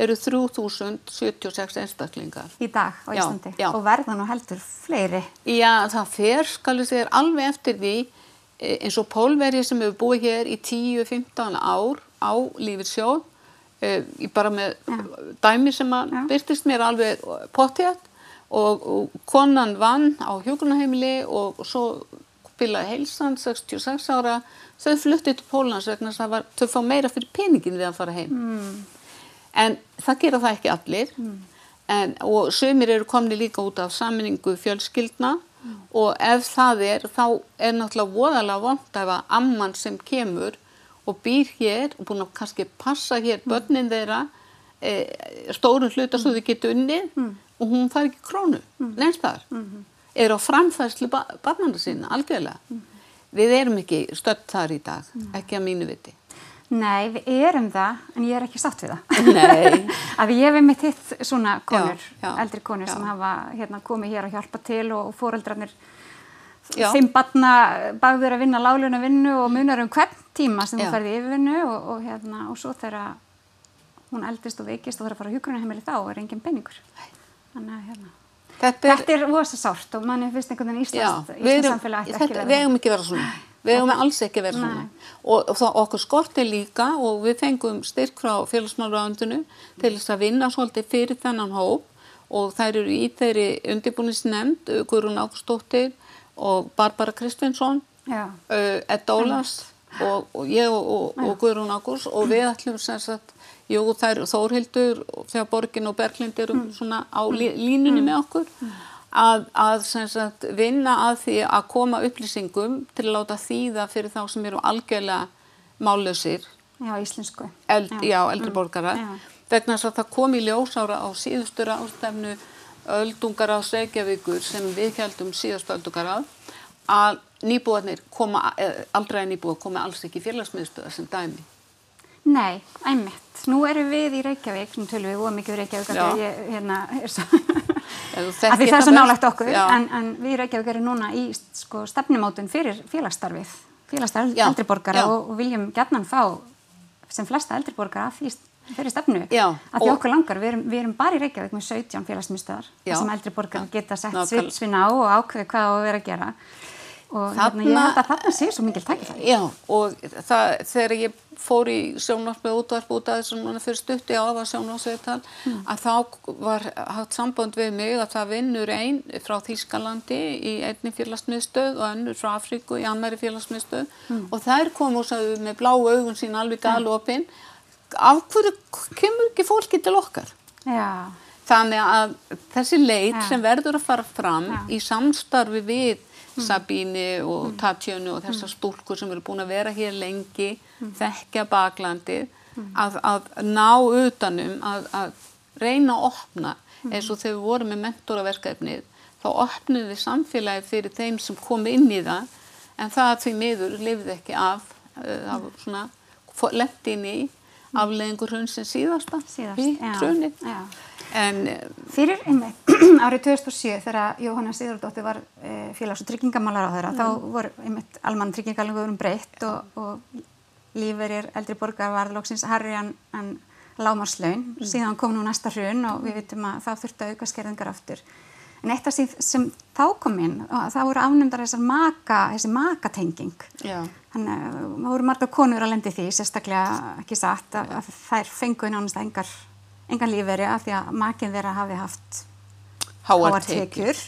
[SPEAKER 2] eru 3076 einstaklingar.
[SPEAKER 1] Í dag á
[SPEAKER 2] Já,
[SPEAKER 1] Íslandi.
[SPEAKER 2] já.
[SPEAKER 1] Og verða nú heldur fleiri.
[SPEAKER 2] Já, það fer, skal við segja, alveg eftir því eh, eins og pólverið sem hefur búið hér í 10-15 ár á lífitsjóð, eh, ég bara með dæmi sem að
[SPEAKER 1] Já.
[SPEAKER 2] byrtist mér alveg pottjætt og, og konan vann á hjókunaheimili og, svo bilaði heilsan 66 ára, þau fluttið til Pólans vegna var, þau fá meira fyrir peningin við að fara heim.
[SPEAKER 1] Mm.
[SPEAKER 2] En það gera það ekki allir. En, og sömur eru komni líka út af saminningu fjölskyldna. Og ef það er þá er náttúrulega voðalega vond að amman sem kemur og býr hér og búin að kannski passa hér börnin þeirra e, stórum hluta svo þau getur unnið og hún fær ekki krónu neins þar er á framfærslu ba barnana sína algjörlega við erum ekki stödd þar í dag ekki að mínu viti
[SPEAKER 1] Nei, við erum það, en ég er ekki sátt við það.
[SPEAKER 2] Nei.
[SPEAKER 1] að ég hef einmitt hitt svona konur,
[SPEAKER 2] já,
[SPEAKER 1] eldri konur
[SPEAKER 2] já.
[SPEAKER 1] sem hafa hérna, komið hér að hjálpa til og, fóreldrarnir
[SPEAKER 2] Já.
[SPEAKER 1] fimm batna bagður að vinna láluna vinnu og munar um hvern tíma sem
[SPEAKER 2] Já.
[SPEAKER 1] þú ferði yfirvinnu og, og, hérna, og svo þegar hún eldist og veikist og þarf að fara á hjúgrunarheimili þá er engin penningur. Þannig að hérna.
[SPEAKER 2] Þetta er,
[SPEAKER 1] er rosa sárt og manni finnst einhvern veginn
[SPEAKER 2] Já,
[SPEAKER 1] Íslands,
[SPEAKER 2] við
[SPEAKER 1] Íslands
[SPEAKER 2] erum,
[SPEAKER 1] samfélag ætti
[SPEAKER 2] þetta,
[SPEAKER 1] ekki
[SPEAKER 2] við
[SPEAKER 1] verið.
[SPEAKER 2] eigum ekki vera svona. Við eigum alls ekki vera svona. Og, og okkur skorti líka og við fengum styrk frá félagsmálraðundinu til þess að vinna svolítið fyrir þennan hóp og þær eru í þeirri undirbúinisnefnd, Guðrún Ágústóttir og Barbara Kristvinsson, uh, Ed Ólas og, og ég og, og, og Guðrún Ágúst og við ætlum sem sagt, jú þær Þórhildur þegar Borgin og Berglind eru svona á lí, línunni með okkur að, að sem sagt, vinna að því að koma upplýsingum til að láta þýða fyrir þá sem eru algjörlega mállausir,
[SPEAKER 1] Já, íslensku.
[SPEAKER 2] eld, já. eldri borgara,
[SPEAKER 1] Já.
[SPEAKER 2] vegna þess að það kom í ljósára á síðustur ástefnu öldungar á Reykjavíkur sem við heldum síðastu öldungar á, að nýbúarnir koma, eh, aldrei nýbúar koma alls ekki félagsmiðstöða sem dæmi.
[SPEAKER 1] Nei, einmitt. Nú erum við í Reykjavík, nú tölum við óa mikið um Reykjavík að ég, hérna, er svo, það er svo nálægt okkur, en, en við í Reykjavík erum núna í sko, stefnumótun fyrir félagsstarfið, félagsstarf
[SPEAKER 2] Já,
[SPEAKER 1] eldriborgara og, og viljum gætnan fá sem flesta eldriborgara að því fyrir stefnu.
[SPEAKER 2] Já,
[SPEAKER 1] Að því okkur langar, við erum, við erum bara í Reykjavík með 17 félagsmyndstöðar sem eldriborgara geta sett
[SPEAKER 2] nákvæmlega.
[SPEAKER 1] svipsvinn á og ákveði hvað á að vera að gera. Og hérna, ég
[SPEAKER 2] Þarna-
[SPEAKER 1] held að þarna sé svo mikil tækifæri.
[SPEAKER 2] Já, og það, þegar ég fór í sjónvarpið útvarp út af þessu núna fyrir stutti á að sjónvarsveital, að þá var hatt samband við mig að það vinnur einn frá Þýskalandi í einni félagsmiðstöð og önnur frá Afríku í annari félagsmiðstöð og þær kom og sagði með blá augun sín alveg galopin, af hverju kemur ekki fólki til okkar?
[SPEAKER 1] Já,
[SPEAKER 2] Þannig að þessi leit
[SPEAKER 1] Já.
[SPEAKER 2] sem verður að fara fram
[SPEAKER 1] Já.
[SPEAKER 2] í samstarfi við Sabíni og Tatjönu og þessar stúlkur sem eru búin að vera hér lengi, þekkja baklandi, að, að ná utanum, að, að reyna að opna. Eins og þegar við vorum með mentoraverkefnið, þá opnum við samfélagi fyrir þeim sem kom inn í það, en það því miður lifði ekki af, uh, af svona, lendi inn í afleðingur hrunsins síðasta
[SPEAKER 1] síðast.
[SPEAKER 2] í.
[SPEAKER 1] Já.
[SPEAKER 2] En
[SPEAKER 1] Fyrir einmitt árið 2007 þegar Jóhanna Sigurdóttir var e, félags- og tryggingamálar á þeirra, þá voru einmitt almann tryggingalengurum breytt og, og líferir eldri borgar var lóksins harri en, en lámarslaun, síðan kom nú næsta hrun og við vitum að þá þurfti að auka skerðingar aftur. En eitt af því sem þá kom inn, þá voru afnumdar þessar maka, þessi makatenging.
[SPEAKER 2] Já.
[SPEAKER 1] Þannig að það voru marga konur að lendi því, sérstaklega ekki satt, að, að þær fenguði nánast engar, engan lífveri af því að makin þeirra hafi haft háar tekjur.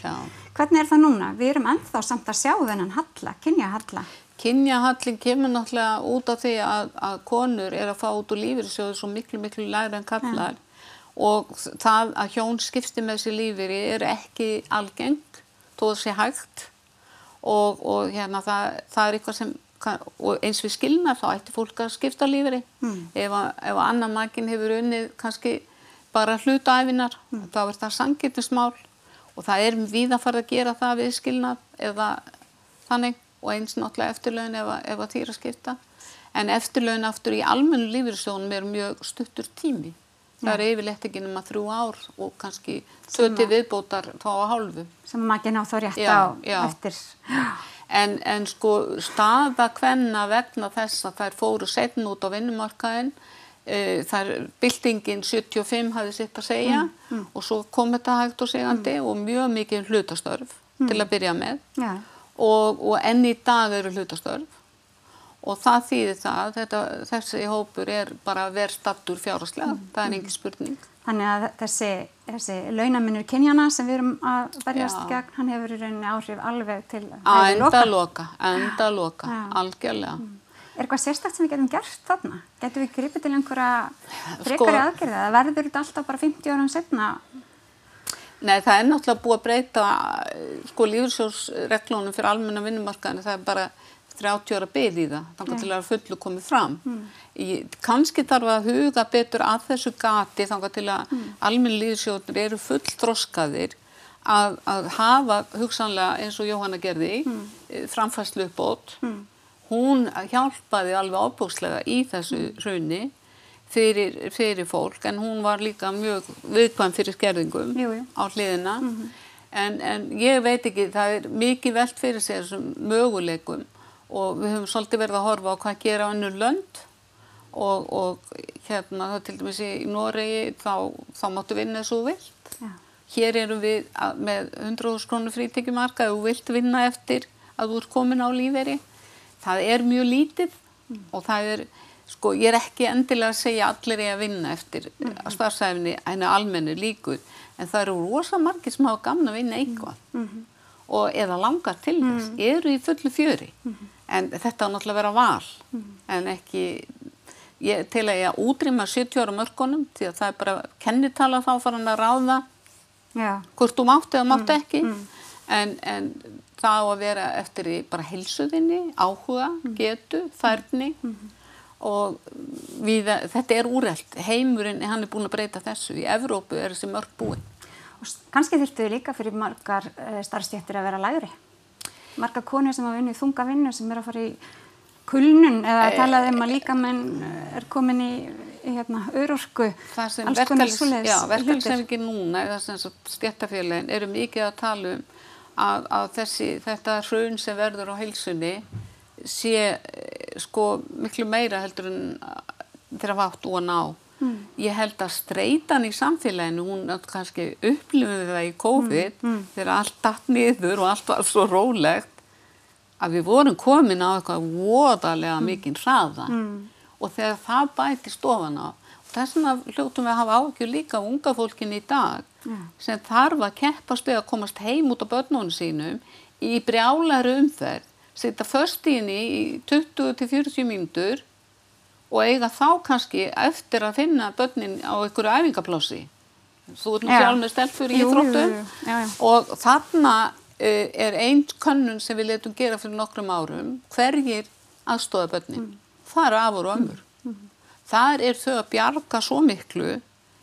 [SPEAKER 1] Hvernig er það núna? Við erum ennþá samt að sjá þennan halla, kynja halla.
[SPEAKER 2] Kynjahallin kemur náttúrulega út af því að, að konur er að fá út úr lífyrirsjóðu svo miklu, miklu læri en kallar ja. og það að hjón skipsti með sér lífyri er ekki algengt, þó það sé hægt og, og hérna það, það er eitthvað sem, og eins við skilna þá ætti fólk að skipta lífyri mm. ef, ef annar makinn hefur unnið kannski bara hlutaæfinar, mm. þá er það sangitismál og það er við að fara að gera það við skilnað eða þannig og eins náttúrulega eftirlaun ef, ef að þýra skipta. En eftirlaun aftur í almennu lífyrsjónum er mjög stuttur tími. Það er yfirleitt ekki nema þrjú ár og kannski söti viðbótar þá á hálfu.
[SPEAKER 1] Sem maður ekki ná þá rétt já, á já. eftir.
[SPEAKER 2] En, en sko staða hvenna vegna þess að þær fóru setn út á vinnumarkaðin uh, þær byltingin 75 hafði sitt að segja mm, mm. og svo kom þetta hægt og segandi mm. og mjög mikið hlutastörf til mm. að byrja með já og, og enn í dag eru hlutastörf og það þýðir það, þetta, þessi hópur er bara verðstattur fjárháslega, mm. það er engin spurning.
[SPEAKER 1] Þannig að þessi, þessi launaminnur kynjana sem við erum að verjast Já. gegn, hann hefur í rauninni áhrif alveg til
[SPEAKER 2] að enda loka. Enda loka, algjörlega.
[SPEAKER 1] Er eitthvað sérstakt sem við getum gert þarna? Getum við gripið til einhverja frekari sko, aðgerðið? Það verður þetta alltaf bara 50 árum setna
[SPEAKER 2] Nei, það er náttúrulega búið að breyta sko lífursjósreglunum fyrir almenna vinnumarkaðinu, það er bara 30 ára beð í það, þannig að fullu komið fram. Mm. Ég, kannski þarf að huga betur að þessu gati þannig að mm. almenna lífursjónir eru full þroskaðir að, að hafa hugsanlega eins og Jóhanna gerði mm. Framfæslu uppbót. Hún hjálpaði alveg ábúslega í þessu raunni fyrir, fyrir fólk en hún var líka mjög viðkvæm fyrir skerðingum jú, jú. á hliðina mm -hmm. en, en ég veit ekki, það er mikið veld fyrir sig þessum möguleikum og við höfum svolítið verið að horfa á hvað gera á önnur lönd og, og hérna það til dæmis í Noregi þá, þá máttu vinna þessu vilt ja. hér erum við að, með 100.000 krónu frítekjumarka og vilt vinna eftir að þú ert komin á líferi það er mjög lítið mm. og það er sko ég er ekki endilega að segja allir ég að vinna eftir mm starfsæfni henni almennu líkur en það eru rosa margir sem hafa gamna að vinna eitthvað mm og eða langar til þess, -hmm. eru í fullu fjöri mhm. en þetta á náttúrulega að vera val mhm. en ekki ég, til að ég útrýma 70 ára mörgunum því að það er bara kennitala þá faran að ráða Já. hvort þú mátt eða mátt mhm. ekki en, en það á að vera eftir í bara helsuðinni, áhuga, getu, færni. Og við, þetta er úrreld heimurinn, hann er búin að breyta þessu. Í Evrópu er þessi mörg búin.
[SPEAKER 1] Og kannski þurftu líka fyrir margar uh, starfstjættir að vera lægri. Margar konur sem hafa vunnið þunga vinnu sem er að fara í kulnun eða að tala um að líka menn eh, er komin í, hérna, örorku
[SPEAKER 2] það sem verkefælsefningi núna eða stjættafélagin eru mikið að tala um að, að þessi, þetta hrun sem verður á heilsunni sé eh, sko miklu meira heldur en eh, þeirra vátt og að ná. Mm. Ég held að streytan í samfélaginu, hún kannski upplifði það í COVID mm. Mm. þegar allt datt niður og allt var svo rólegt að við vorum komin á eitthvað voðalega mm. mikinn hraða mm. og þegar það bæti stofan á þess vegna hljóttum við að hafa ágjur líka unga fólkin í dag sem þarf að keppast við að komast heim út á börnunum sínum í brjálæru umferð setja först í henni í 20-40 mínútur og eiga þá kannski eftir að finna börnin á einhverju æfingaplássi. Þú ert nú sjálf með stelpur í þróttu og þarna uh, er einn könnun sem við letum gera fyrir nokkrum árum hverjir aðstóða börnin. Mm. Það eru afur og ömur. Mm. Mm. Þar er þau að bjarga svo miklu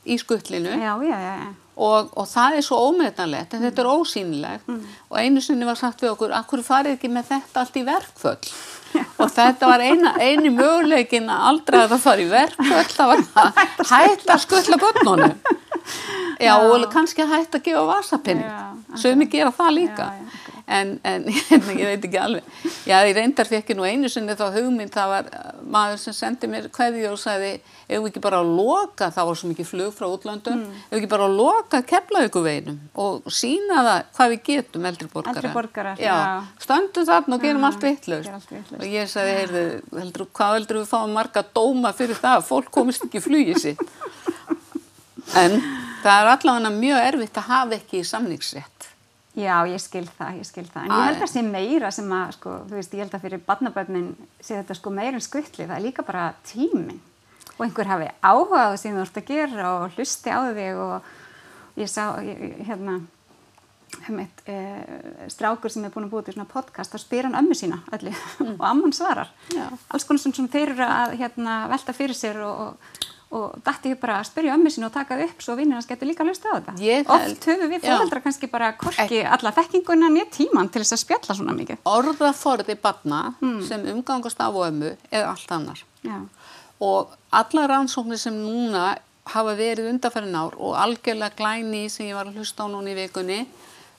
[SPEAKER 2] í skuttlinu
[SPEAKER 1] já, já, já,
[SPEAKER 2] og, og það er svo ómeðnalegt en mm. þetta er ósýnilegt. Mm. og einu sinni var sagt við okkur, akkur farið ekki með þetta allt í verkföll? Og þetta var eina, eini möguleikin að aldrei að það fari í verkföll það var að hætta að skuttla börnunum. Já og kannski að hætta að gefa vasapinn sögum við gera það líka en, en ég veit ekki alveg. Já, ég reyndar fekk nú einu sinni þá hugmynd, það var maður sem sendi mér kveði og sagði, ef við ekki bara að loka, það var svo mikið flug frá útlöndum, mm. ef við ekki bara að loka keflauguveinum og sína það hvað við getum eldri borgara.
[SPEAKER 1] Eldri borgara,
[SPEAKER 2] já. já. Stöndum þarna og gerum
[SPEAKER 1] Já,
[SPEAKER 2] allt vitlaust. Og ég sagði, heyrðu, heldur, hvað heldur við fáum marga dóma fyrir það? Fólk komist ekki flugið sitt. En það er allavega mjög erfitt að hafa ekki samningsrétt.
[SPEAKER 1] Já, ég skil það, ég skil það. En ég held að sé meira sem að, sko, þú veist, ég held að fyrir barnabörnin sé þetta sko meira en skuttli, það er líka bara tíminn. Og einhver hafi áhuga á því sem þú ert að gera og hlusti á þig og ég sá, ég, hérna, um eitt e, strákur sem er búin að búið til svona podcast, þá spyr hann ömmu sína öllu og amman svarar.
[SPEAKER 2] Já.
[SPEAKER 1] Alls konar sem, sem þeir eru að hérna, velta fyrir sér og, og, og dætti ég bara að spyrja ömmu sína og taka það upp svo vinnir hans getur líka að hlusta á þetta.
[SPEAKER 2] Ég held-
[SPEAKER 1] Oft höfum við fóreldra kannski bara korki alla þekkinguna nýja tíman til þess að spjalla svona mikið.
[SPEAKER 2] Orðaforði barna sem umgangast af og ömmu eða allt annar.
[SPEAKER 1] Já,
[SPEAKER 2] Og alla rannsóknir sem núna hafa verið undarfærin ár og algjörlega glæni sem ég var að hlusta á núna í vikunni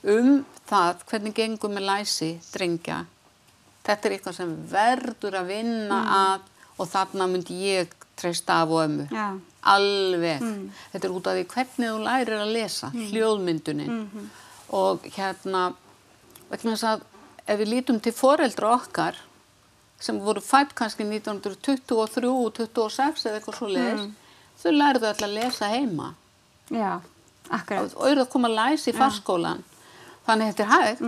[SPEAKER 2] um það hvernig gengur með læsi drengja. Þetta er eitthvað sem verður að vinna að og þarna myndi ég treysta af og ömmu.
[SPEAKER 1] já,
[SPEAKER 2] Alveg. Þetta er út af því hvernig þú lærir að lesa, hljóðmyndunin. Og hérna, vegna þess að ef við lítum til foreldra okkar sem voru fætt kannski 1923 og 26 eða eitthvað svo leiðis, þau lærðu alltaf að lesa heima
[SPEAKER 1] já, akkurat.
[SPEAKER 2] og eru að koma að læsa í farskólan. Þannig þetta er hægt.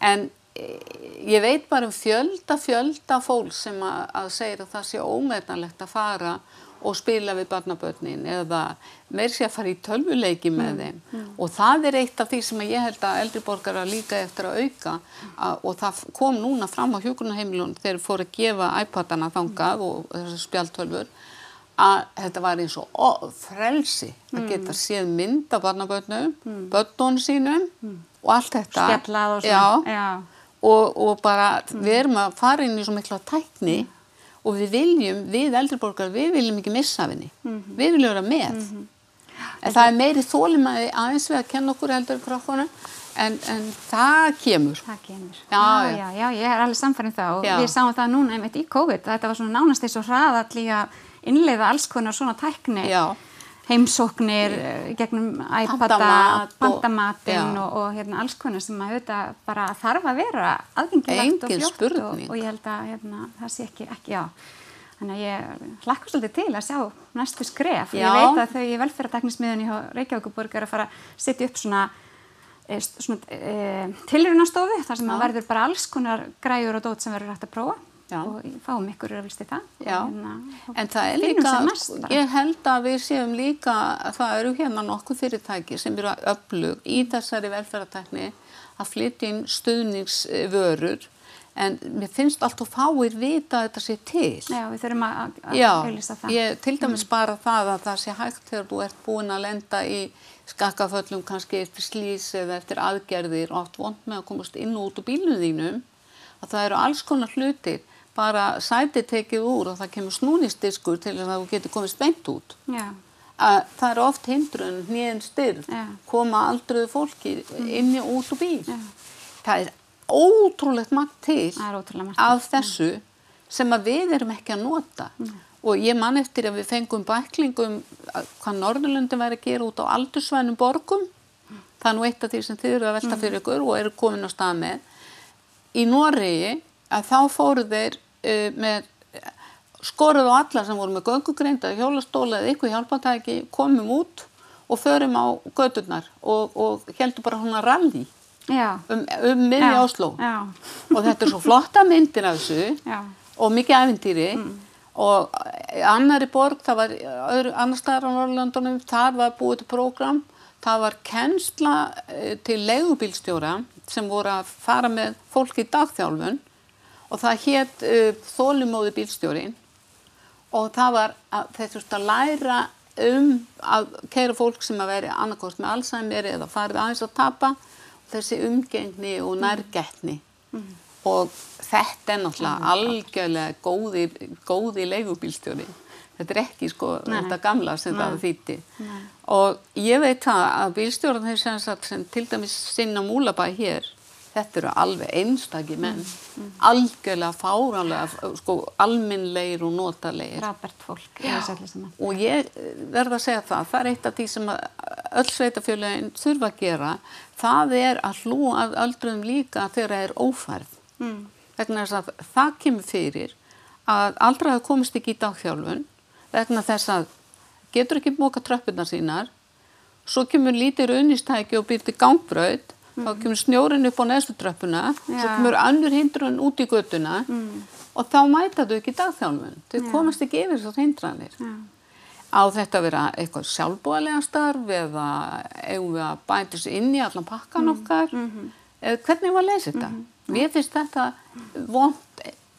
[SPEAKER 2] En e, ég veit bara um fjölda, fjölda fólk sem að, að segja að það sé ómeðanlegt að fara og spila við barnabörnin eða meir sé að fara í tölvuleiki með þeim. og það er eitt af því sem ég held að eldri borgara líka eftir að auka. Að, og það kom núna fram á hjúkurnaheimilun þegar fóru að gefa iPadana þangað og þessar spjaltölfur að þetta var eins og ó, frelsi að geta séð mynd af barnabörnum, börnun sínum og allt þetta.
[SPEAKER 1] Spjallað og
[SPEAKER 2] Já,
[SPEAKER 1] svona. Já,
[SPEAKER 2] og, og bara við erum að fara inn í svo mikla tækni og við viljum, við eldriborgar, við viljum ekki missa af henni. Við viljum vera með. En það er meiri þólimaði aðeins við að kenna okkur krokkunum en, en það kemur.
[SPEAKER 1] það kemur.
[SPEAKER 2] Já,
[SPEAKER 1] já,
[SPEAKER 2] já.
[SPEAKER 1] já, ég er alveg samfærið það og
[SPEAKER 2] Já.
[SPEAKER 1] við sáum það núna einmitt í COVID. Þetta var svona nánast eins og hraðall í að innleiða alls konar svona tækni.
[SPEAKER 2] Já.
[SPEAKER 1] Heimsóknir eh, gegnum iPada,
[SPEAKER 2] Pantamat og-
[SPEAKER 1] og, og hérna, alls konar sem að auðvitað bara þarf að vera aðgengilegt og fljótt og, og ég held að hérna, það sé ekki, ekki já. Þannig að ég hlakka svolítið til að sjá næstu skref.
[SPEAKER 2] Já.
[SPEAKER 1] Ég veit að þau í velferðarteknismiðunni hjá Reykjavíkuborg er að fara að setja upp svona, e, svona e, tilrunastofu þar sem að verður bara alls konar græjur og dót sem verður hægt að prófa
[SPEAKER 2] Já.
[SPEAKER 1] og fáum ykkur öflist í það.
[SPEAKER 2] Já.
[SPEAKER 1] Hérna,
[SPEAKER 2] En það er líka, ég held að við séum líka, að það eru hérna nokkuð fyrirtæki sem eru öflug í þessari velferðartækni að flytja inn stuðningsvörur en mér finnst allt og fáir vita að þetta sé til.
[SPEAKER 1] Já, við þurfum að, að
[SPEAKER 2] Já,
[SPEAKER 1] auðlýsa það.
[SPEAKER 2] ég til dæmis bara það að það sé hægt þegar þú ert búin að lenda í skakkaföllum kannski eftir slís eða eftir aðgerðir og átt vond með að komast inn og út úr bílunum þínum að það eru alls konar hlutir bara sæti tekið úr og það kemur snúnistiskur til þess að þú getur komist beint út.
[SPEAKER 1] Já,
[SPEAKER 2] Að það eru oft hindrun, hnýðin styrð,
[SPEAKER 1] Já.
[SPEAKER 2] koma aldruðu fólki inni og út úr bíl.
[SPEAKER 1] Já.
[SPEAKER 2] Það er ótrúlegt magt til
[SPEAKER 1] margt.
[SPEAKER 2] af þessu sem að við erum ekki að nota og ég man eftir að við fengum bæklingum hvað Norðurlundin væri að gera út á aldursvænum borgum það er nú eitt af því sem þið eru að velta fyrir ykkur og eru komin á stað með í Noregi að þá fóru þeir með skoruð á alla sem voru með göngugreind eða hjólastóla eða ykkur hjálpatæki komum út og förum á gödurnar og, og heldur bara hún að ralli um, um miðja Oslo og þetta er svo flotta myndir af þessu
[SPEAKER 1] já,
[SPEAKER 2] og mikið æfintýri og annari borg, það var öðru, annar staðar á Norrlandunum, þar var búið til prógram, það var kennsla eh, til leigubílstjóra sem voru að fara með fólk í dagþjálfun og það hétt uh, þólumóði bílstjórin og það var að þeir þurftu að læra um að keira fólk sem að veri annarkost með Alzheimer eða farið aðeins að tapa þessi umgengni og nærgætni. Og þetta er náttúrulega algjörlega góði, góði leigubílstjóri. Þetta er ekki sko
[SPEAKER 1] Nei.
[SPEAKER 2] þetta gamla sem það þýtti og ég veit það að bílstjóran þeir sem, sem til dæmis sinna múlabæ hér Þetta eru alveg einstakir menn, algjörlega fáranlega, sko, alminnlegir og notalegir.
[SPEAKER 1] Rábert fólk saman.
[SPEAKER 2] Og ég verða að segja það, það er eitt af því sem öll sveitafjöluðin þurfa að gera, það er að hlúa að öldruðum líka þegar það er ófærð. Mm. Vegna þess að það kemur fyrir að aldraði komist ekki í dagþjálfun vegna þess að getur ekki móka tröppuna sínar, svo kemur lítið raunistæki og byrti gangbröð, mm. þá kemur snjórin upp á neðstu tröppuna, Já. svo kemur annur hindrun út í göttuna mm. og þá mæta þau ekki dagþjálfun, þau komast ekki yfir þessar hindranir. Já. Á þetta að vera eitthvað sjálfbúalega starf eða eigum við að bæta sér inn í allan pakkan mm. okkar, -hmm. eða hvernig var að lesa þetta? -hmm. Mér finnst þetta vond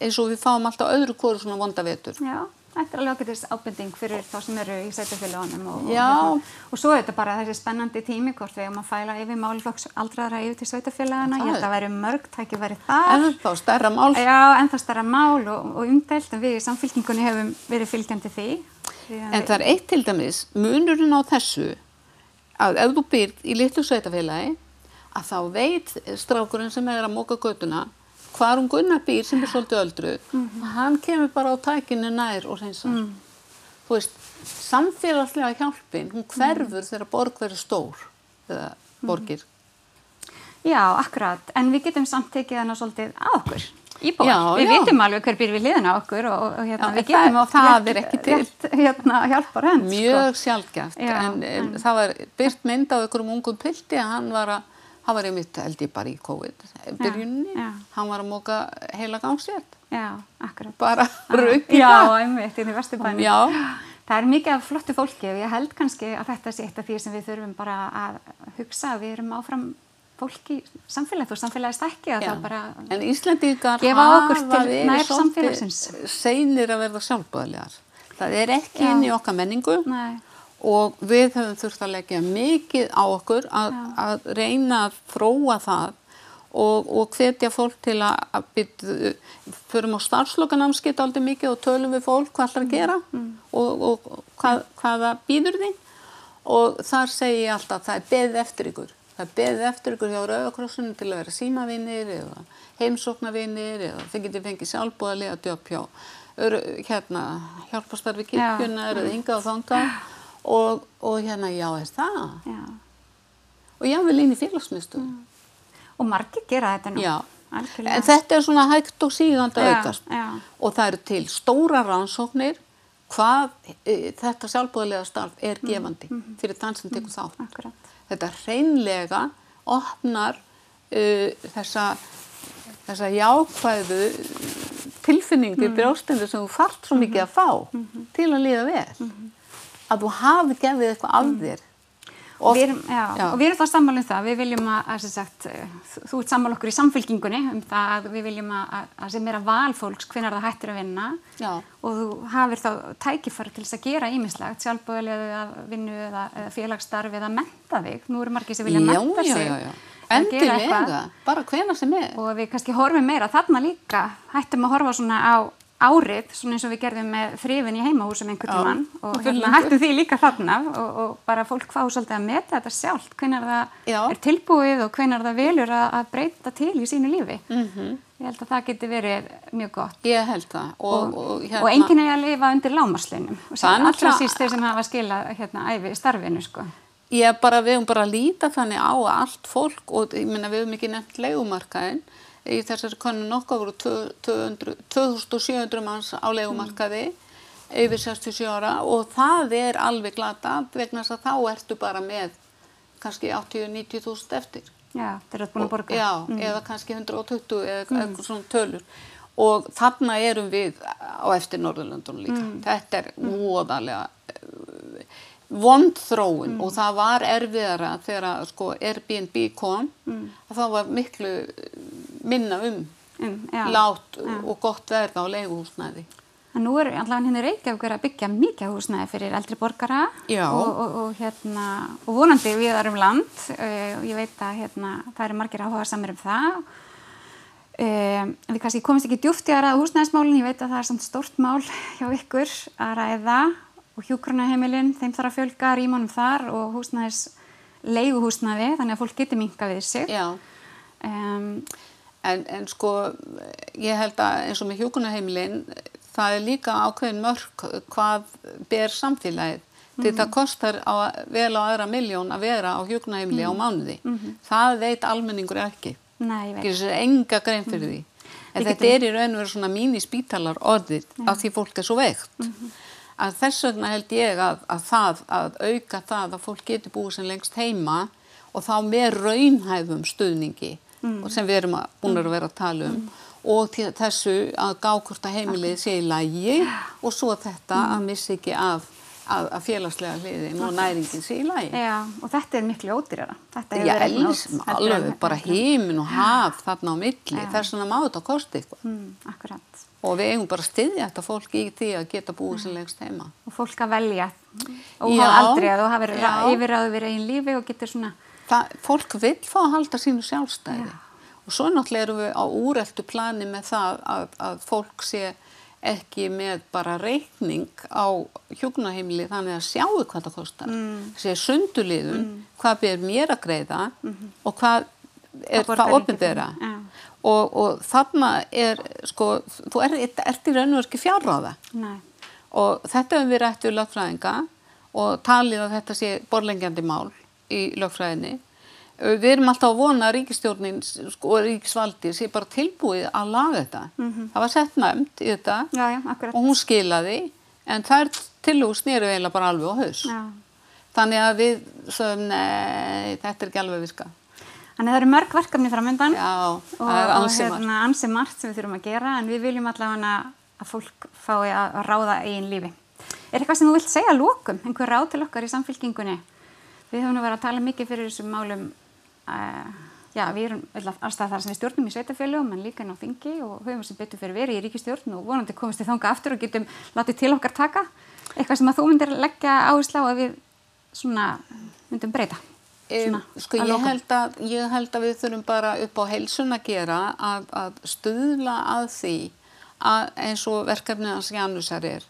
[SPEAKER 2] eins og við fáum alltaf öðru kóru svona vonda vetur.
[SPEAKER 1] Já, þetta er alveg ákveðis ábending fyrir þá sem eru í sveitafélagunum og, og, hérna. og svo er þetta bara þessi spennandi tími hvort við erum að fæla yfir málflokks aldraðra yfir til sveitafélaguna. Ég held að vera mörg tæki verið þar.
[SPEAKER 2] En þá stærra mál.
[SPEAKER 1] Já, en þá stærra mál og, og umdelt en við í samfélkingunni hefum verið fylgjandi því.
[SPEAKER 2] En það er eitt til dæmis, munurinn á þessu að ef þú byrð í litlu sveitafélagi að þá veit strákurinn sem er að móka göduna hvar hún gunnar býr sem er svolítið öldruð mm -hmm. hann kemur bara á tækinu nær og hreinsar mm. þú veist, samfélagslega hjálpin hún hverfur mm. þegar borg verður stór eða borgir
[SPEAKER 1] Já, akkurat en við getum samt tekið hana svolítið að okkur íbúar, já, við já. vitum alveg hver býr við liðina okkur og, og hérna, já, við getum
[SPEAKER 2] oft það ekki til
[SPEAKER 1] hérna, hjálpar henn
[SPEAKER 2] mjög sko. sjálfgæft en, en það var byrt mynd á einhverjum ungum pildi að hann var að hann var einmitt held ég bara í COVID byrjunni, já, já. hann var að móka heila gangsvétt
[SPEAKER 1] Já, akkurat.
[SPEAKER 2] Bara raukina
[SPEAKER 1] Já, einmitt, í Vesturbænum. Það er mikið af flottu fólki og ég held kannski að þetta sé eitt af því sem við þurfum bara að hugsa við erum áfram fólki samfélagið. Og samfélagið stækki að það bara
[SPEAKER 2] En Íslandíkar
[SPEAKER 1] hafa verið
[SPEAKER 2] seinir að verða sjálfbæðlegar það er ekki inn í okkar menningu. Nei og við höfum þurft að leggja mikið á okkur að, að reyna að þróa það og, og hvetja fólk til að, byrja, förum á starfslokanámskitt aldrei mikið og tölum við fólk hvað ætlar að gera mm. og, og hvað, hvaða býður því og þar segi ég alltaf að það er beðið eftir ykkur. Það er beðið eftir ykkur hjá Rauðakrossunum til að vera símavinnir eða heimsóknavinnir eða þeir getið fengið sjálfbúðarlega djöp hjá hérna, hjálpastarfi kirkjunar eða ynga og þanga og, og hérna já er það já. og já við líni félagsmyndstu mm.
[SPEAKER 1] og margir gera þetta nú
[SPEAKER 2] já. En þetta er svona hægt og sígand að aukast og það eru til stóra rannsóknir hvað e, þetta sjálfbúðilega starf er mm. gefandi mm -hmm. fyrir þann sem tekur mm. þátt
[SPEAKER 1] Akkurat.
[SPEAKER 2] þetta reynlega opnar uh, þessa þessa jákvæðu tilfinningu í mm. brjóstindu sem þú fart svo mikið að fá -hmm. til að líða vel -hmm að þú hafi gefið eitthvað af mm. þér.
[SPEAKER 1] Og við erum, já, já. Og við erum þá sammálum það, við viljum að, að sagt, þú ert sammál okkur í samfélkingunni um það að við viljum að, að sem er að valfólks hvenar það hættir að vinna.
[SPEAKER 2] Já.
[SPEAKER 1] og þú hafir þá tækifæri til þess að gera ímislegt, sjálfbúðilega eða vinnu eða, félagsstarfi eða menta þig, nú eru margir sem vilja menta sig
[SPEAKER 2] Endilega, bara hvena sem er.
[SPEAKER 1] Og við kannski horfum meira þarna líka. Hættum að horfa svona á árið, svona eins og við gerðum með þrifin í heimahúsum einhvern tíman og hérna hættu því líka þarna og, og bara fólk fá svolítið að meta þetta sjálft hvenar það Já. er tilbúið og hvenar það velur að, að breyta til í sínu lífi mm -hmm. ég held að það geti verið mjög gott
[SPEAKER 2] ég held það
[SPEAKER 1] og, og, hérna... og enginn er að lifa undir lámarslinum allra síst þeir sem hafa skilað hérna æfi starfinu sko
[SPEAKER 2] Ég bara, við höfum bara að líta þannig á allt fólk og ég menna við höfum ekki nefnt legumarkaðin í þessari konun nokka voru 2700 manns á legumarkaði mm. yfir 67 ára og það er alveg glata vegna þess að þá ertu bara með kannski 80-90 þúsund eftir.
[SPEAKER 1] Já, þeir eru búin að borga.
[SPEAKER 2] Já, mm. eða kannski 120 eða mm. eitthvað svona tölur og þarna erum við á eftir Norðurlöndunum líka. Mm. Þetta er óðarlega vond þróun mm. og það var erfiðara þegar sko, Airbnb kom mm. að það var miklu minna um mm, lát ja. og gott verð á leiguhúsnæði.
[SPEAKER 1] En nú er allavega henni Reykjavík að byggja mikið húsnæði fyrir eldri borgara og, og, og, hérna, og vonandi við erum land uh, og ég veit að hérna, það eru margir áhuga samir um það. Uh, við kannski komist ekki djúft í að ræða húsnæðismálinn, ég veit að það er samt stort mál hjá ykkur að ræða og hjókronaheimilinn, þeim þarf að fjölga rýmónum þar og húsnæðis leiguhúsnæði þannig að fólk getur minga við sig.
[SPEAKER 2] Já.
[SPEAKER 1] Um,
[SPEAKER 2] En, en sko, ég held að eins og með hjókunaheimilin, það er líka ákveðin mörg hvað ber samfélagið. Því það kostar á, vel á aðra miljón að vera á hjókunaheimili á mánuði. Það veit almenningur ekki.
[SPEAKER 1] nei, ég veit.
[SPEAKER 2] Gerir sér enga grein fyrir því. En
[SPEAKER 1] Við
[SPEAKER 2] þetta er í raun og veru svona mínispítalar orðið af því fólk er svo veikt. Að þess vegna held ég að, að það, að auka það að fólk getur búið sem lengst heima og þá með raunhæfum stuðningi og sem við erum að, búin að vera að tala um og til þessu að gá hvort að heimilið sé í lægi og svo þetta að missa ekki af að, að félagslega hliðin og næringin sé í lægi.
[SPEAKER 1] Já, og þetta er miklu ódýrara.
[SPEAKER 2] Já,
[SPEAKER 1] verið
[SPEAKER 2] alveg bara heimin og haf þarna á milli,
[SPEAKER 1] Já.
[SPEAKER 2] þess vegna má þetta kosti eitthvað.
[SPEAKER 1] Mm, akkurat.
[SPEAKER 2] Og við eigum bara að styðja þetta fólk í því að geta búið sem lengst heima.
[SPEAKER 1] Og fólk að velja og hafa aldrei að þú hafir
[SPEAKER 2] Já.
[SPEAKER 1] yfirráðu við einn lífi og getur svona,
[SPEAKER 2] Það, fólk vil fá að halda sínu sjálfstæði. Og svo náttúrulega erum við á úreltu plani með það að, að fólk sé ekki með bara reikning á hjúknaheimili þannig að sjáu hvað það kostar. Mm. Sé sunduliðun, hvað ber mér að greiða og hvað er
[SPEAKER 1] Hvað borgar
[SPEAKER 2] það
[SPEAKER 1] fyrir? Já.
[SPEAKER 2] Og, og þarna er, sko, þú er, ert í raun og ekki fjárráða. Og þetta hefur við rætt við lögfræðinga og talið að þetta sé borlengjandi mál í lögfræðinni. Við erum alltaf að vona að ríkistjórnin sko, og ríkisvaldi sé bara tilbúið að laga þetta. Það var sett nefnd í þetta
[SPEAKER 1] já, já,
[SPEAKER 2] og hún skilaði en þær tilúi snýru eiginlega bara alveg á haus.
[SPEAKER 1] Já.
[SPEAKER 2] Þannig að við sögum, nei, þetta er ekki alveg að viska.
[SPEAKER 1] Þannig það eru mörg verkefni framöndan og,
[SPEAKER 2] það er margt.
[SPEAKER 1] hérna, ansi margt sem við þurfum að gera en við viljum allavega að fólk fái að að ráða eigin lífi. Er eitthvað sem þú vilt segja að lókum, einhver ráð til okkar í samfélkingunni? Við höfum verið að tala mikið fyrir þessum málum, uh, já við erum alltaf þar sem við stjórnum í sveitafélögum en líka inn á þingi og höfum sem betur fyrir verið í ríkistjórn og vonandi komast við þanga aftur og getum látið til okkar taka. Eitthvað sem að þú myndir leggja áherslu á að við svona myndum breyta.
[SPEAKER 2] Um, sko ég held, að, ég held að við þurfum bara upp á heilsun að gera að, að stuðla að því að eins og verkefnið hans Janusar er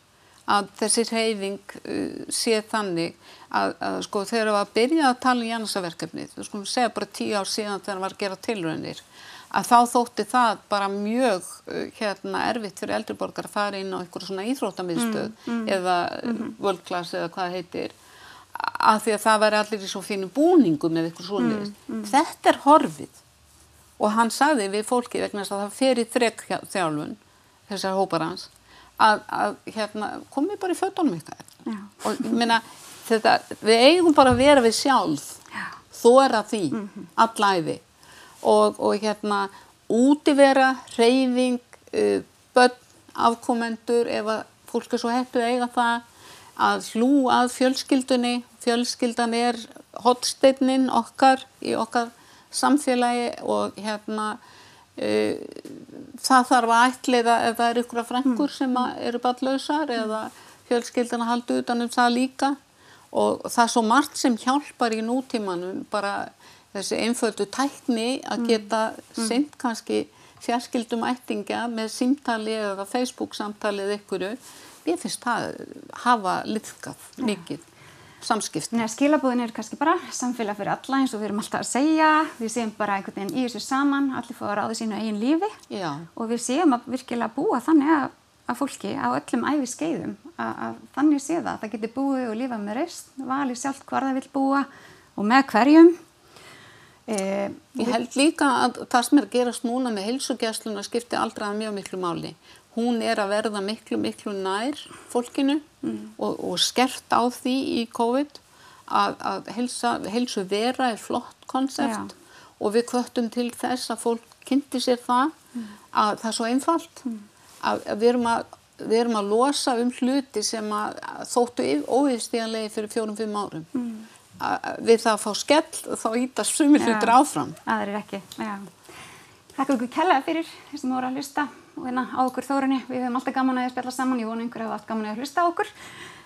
[SPEAKER 2] að þessi reyfing uh, sé þannig að, að sko þegar við að byrja að tala um Janusarverkefnið, þú skulum segja bara tíu ár síðan þegar hann var að gera tilraunir að þá þótti það bara mjög uh, hérna erfitt fyrir eldriborgar að fara inn á einhverja svona íþróttamiðstöð eða mm, world class eða hvað heitir að því að það væri allir í svo fínum búningum eða eitthvað svona þetta er horfið. Og hann sagði við fólki vegna þess að það fer í þrek þjálfun þessar hópar hans að, að hérna, komið bara í fötunum ykkar og meina þetta, við eigum bara að vera við sjálf.
[SPEAKER 1] Já.
[SPEAKER 2] þóra því allæfi og, og hérna útivera, reyfing uh, börn, afkomendur ef að fólk er svo að eiga það að hlú að fjölskyldunni. Fjölskyldan er hotsteinnin okkar í okkar samfélagi og hérna uh, það þarf að ætliða ef það eru ykkur frængur sem að eru ballauðsar eða fjölskyldan að halda utan um það líka og það er svo margt sem hjálpar í nútímanum bara þessi einföldu tækni að geta mm. sint kannski fjarskildum ættinga með símtali eða Facebook samtali eða ykkuru ég finnst það hafa liðkað mikið samskipt
[SPEAKER 1] Nei, skilabúðin er kannski bara samfélag fyrir alla eins og við erum alltaf að segja, við séum bara einhvern veginn í þessu saman, allir fóða að ráða sínu eigin lífi.
[SPEAKER 2] Já,
[SPEAKER 1] og við séum að virkilega búa þannig að, að fólki á öllum æfi skeiðum að, að þannig sé það, það getur búið og lífað með reist, vali sjálft hvar það vil búa og með hverjum. E,
[SPEAKER 2] Ég held líka að það sem er að gerast núna með heilsugjastluna skipti aldraða mjög miklu máli. Hún er að verða miklu, miklu nær fólkinu og, og skert á því í COVID að, að heilsa, heilsu vera er flott konsept og við kvöttum til þess að fólk kynnti sér það að það er svo einfalt. Að, að við erum að við erum að losa um hluti sem að að þóttu óviðstíðanlegi fyrir fjórum-fimm árum. Mm. Við það að fá skell þá ítast sumir
[SPEAKER 1] Já.
[SPEAKER 2] hlutir áfram.
[SPEAKER 1] aðrir ekki, já. Þakka ykkur kellaði fyrir þessum voru að hlusta og hérna á okkur þórunni. Við höfum alltaf gaman að að spjalla saman, ég vona einhver hafa haft gaman að að hlusta á okkur.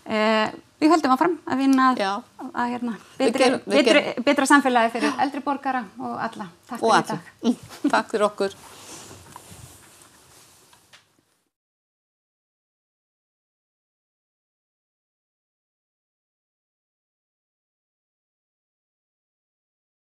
[SPEAKER 1] Eh, við höldum áfram að vinna að,
[SPEAKER 2] Já.
[SPEAKER 1] að hérna, betri, betri, betra samfélagi fyrir eldri borgara og alla. Takk
[SPEAKER 2] og
[SPEAKER 1] fyrir dag.
[SPEAKER 2] Takk fyrir okkur.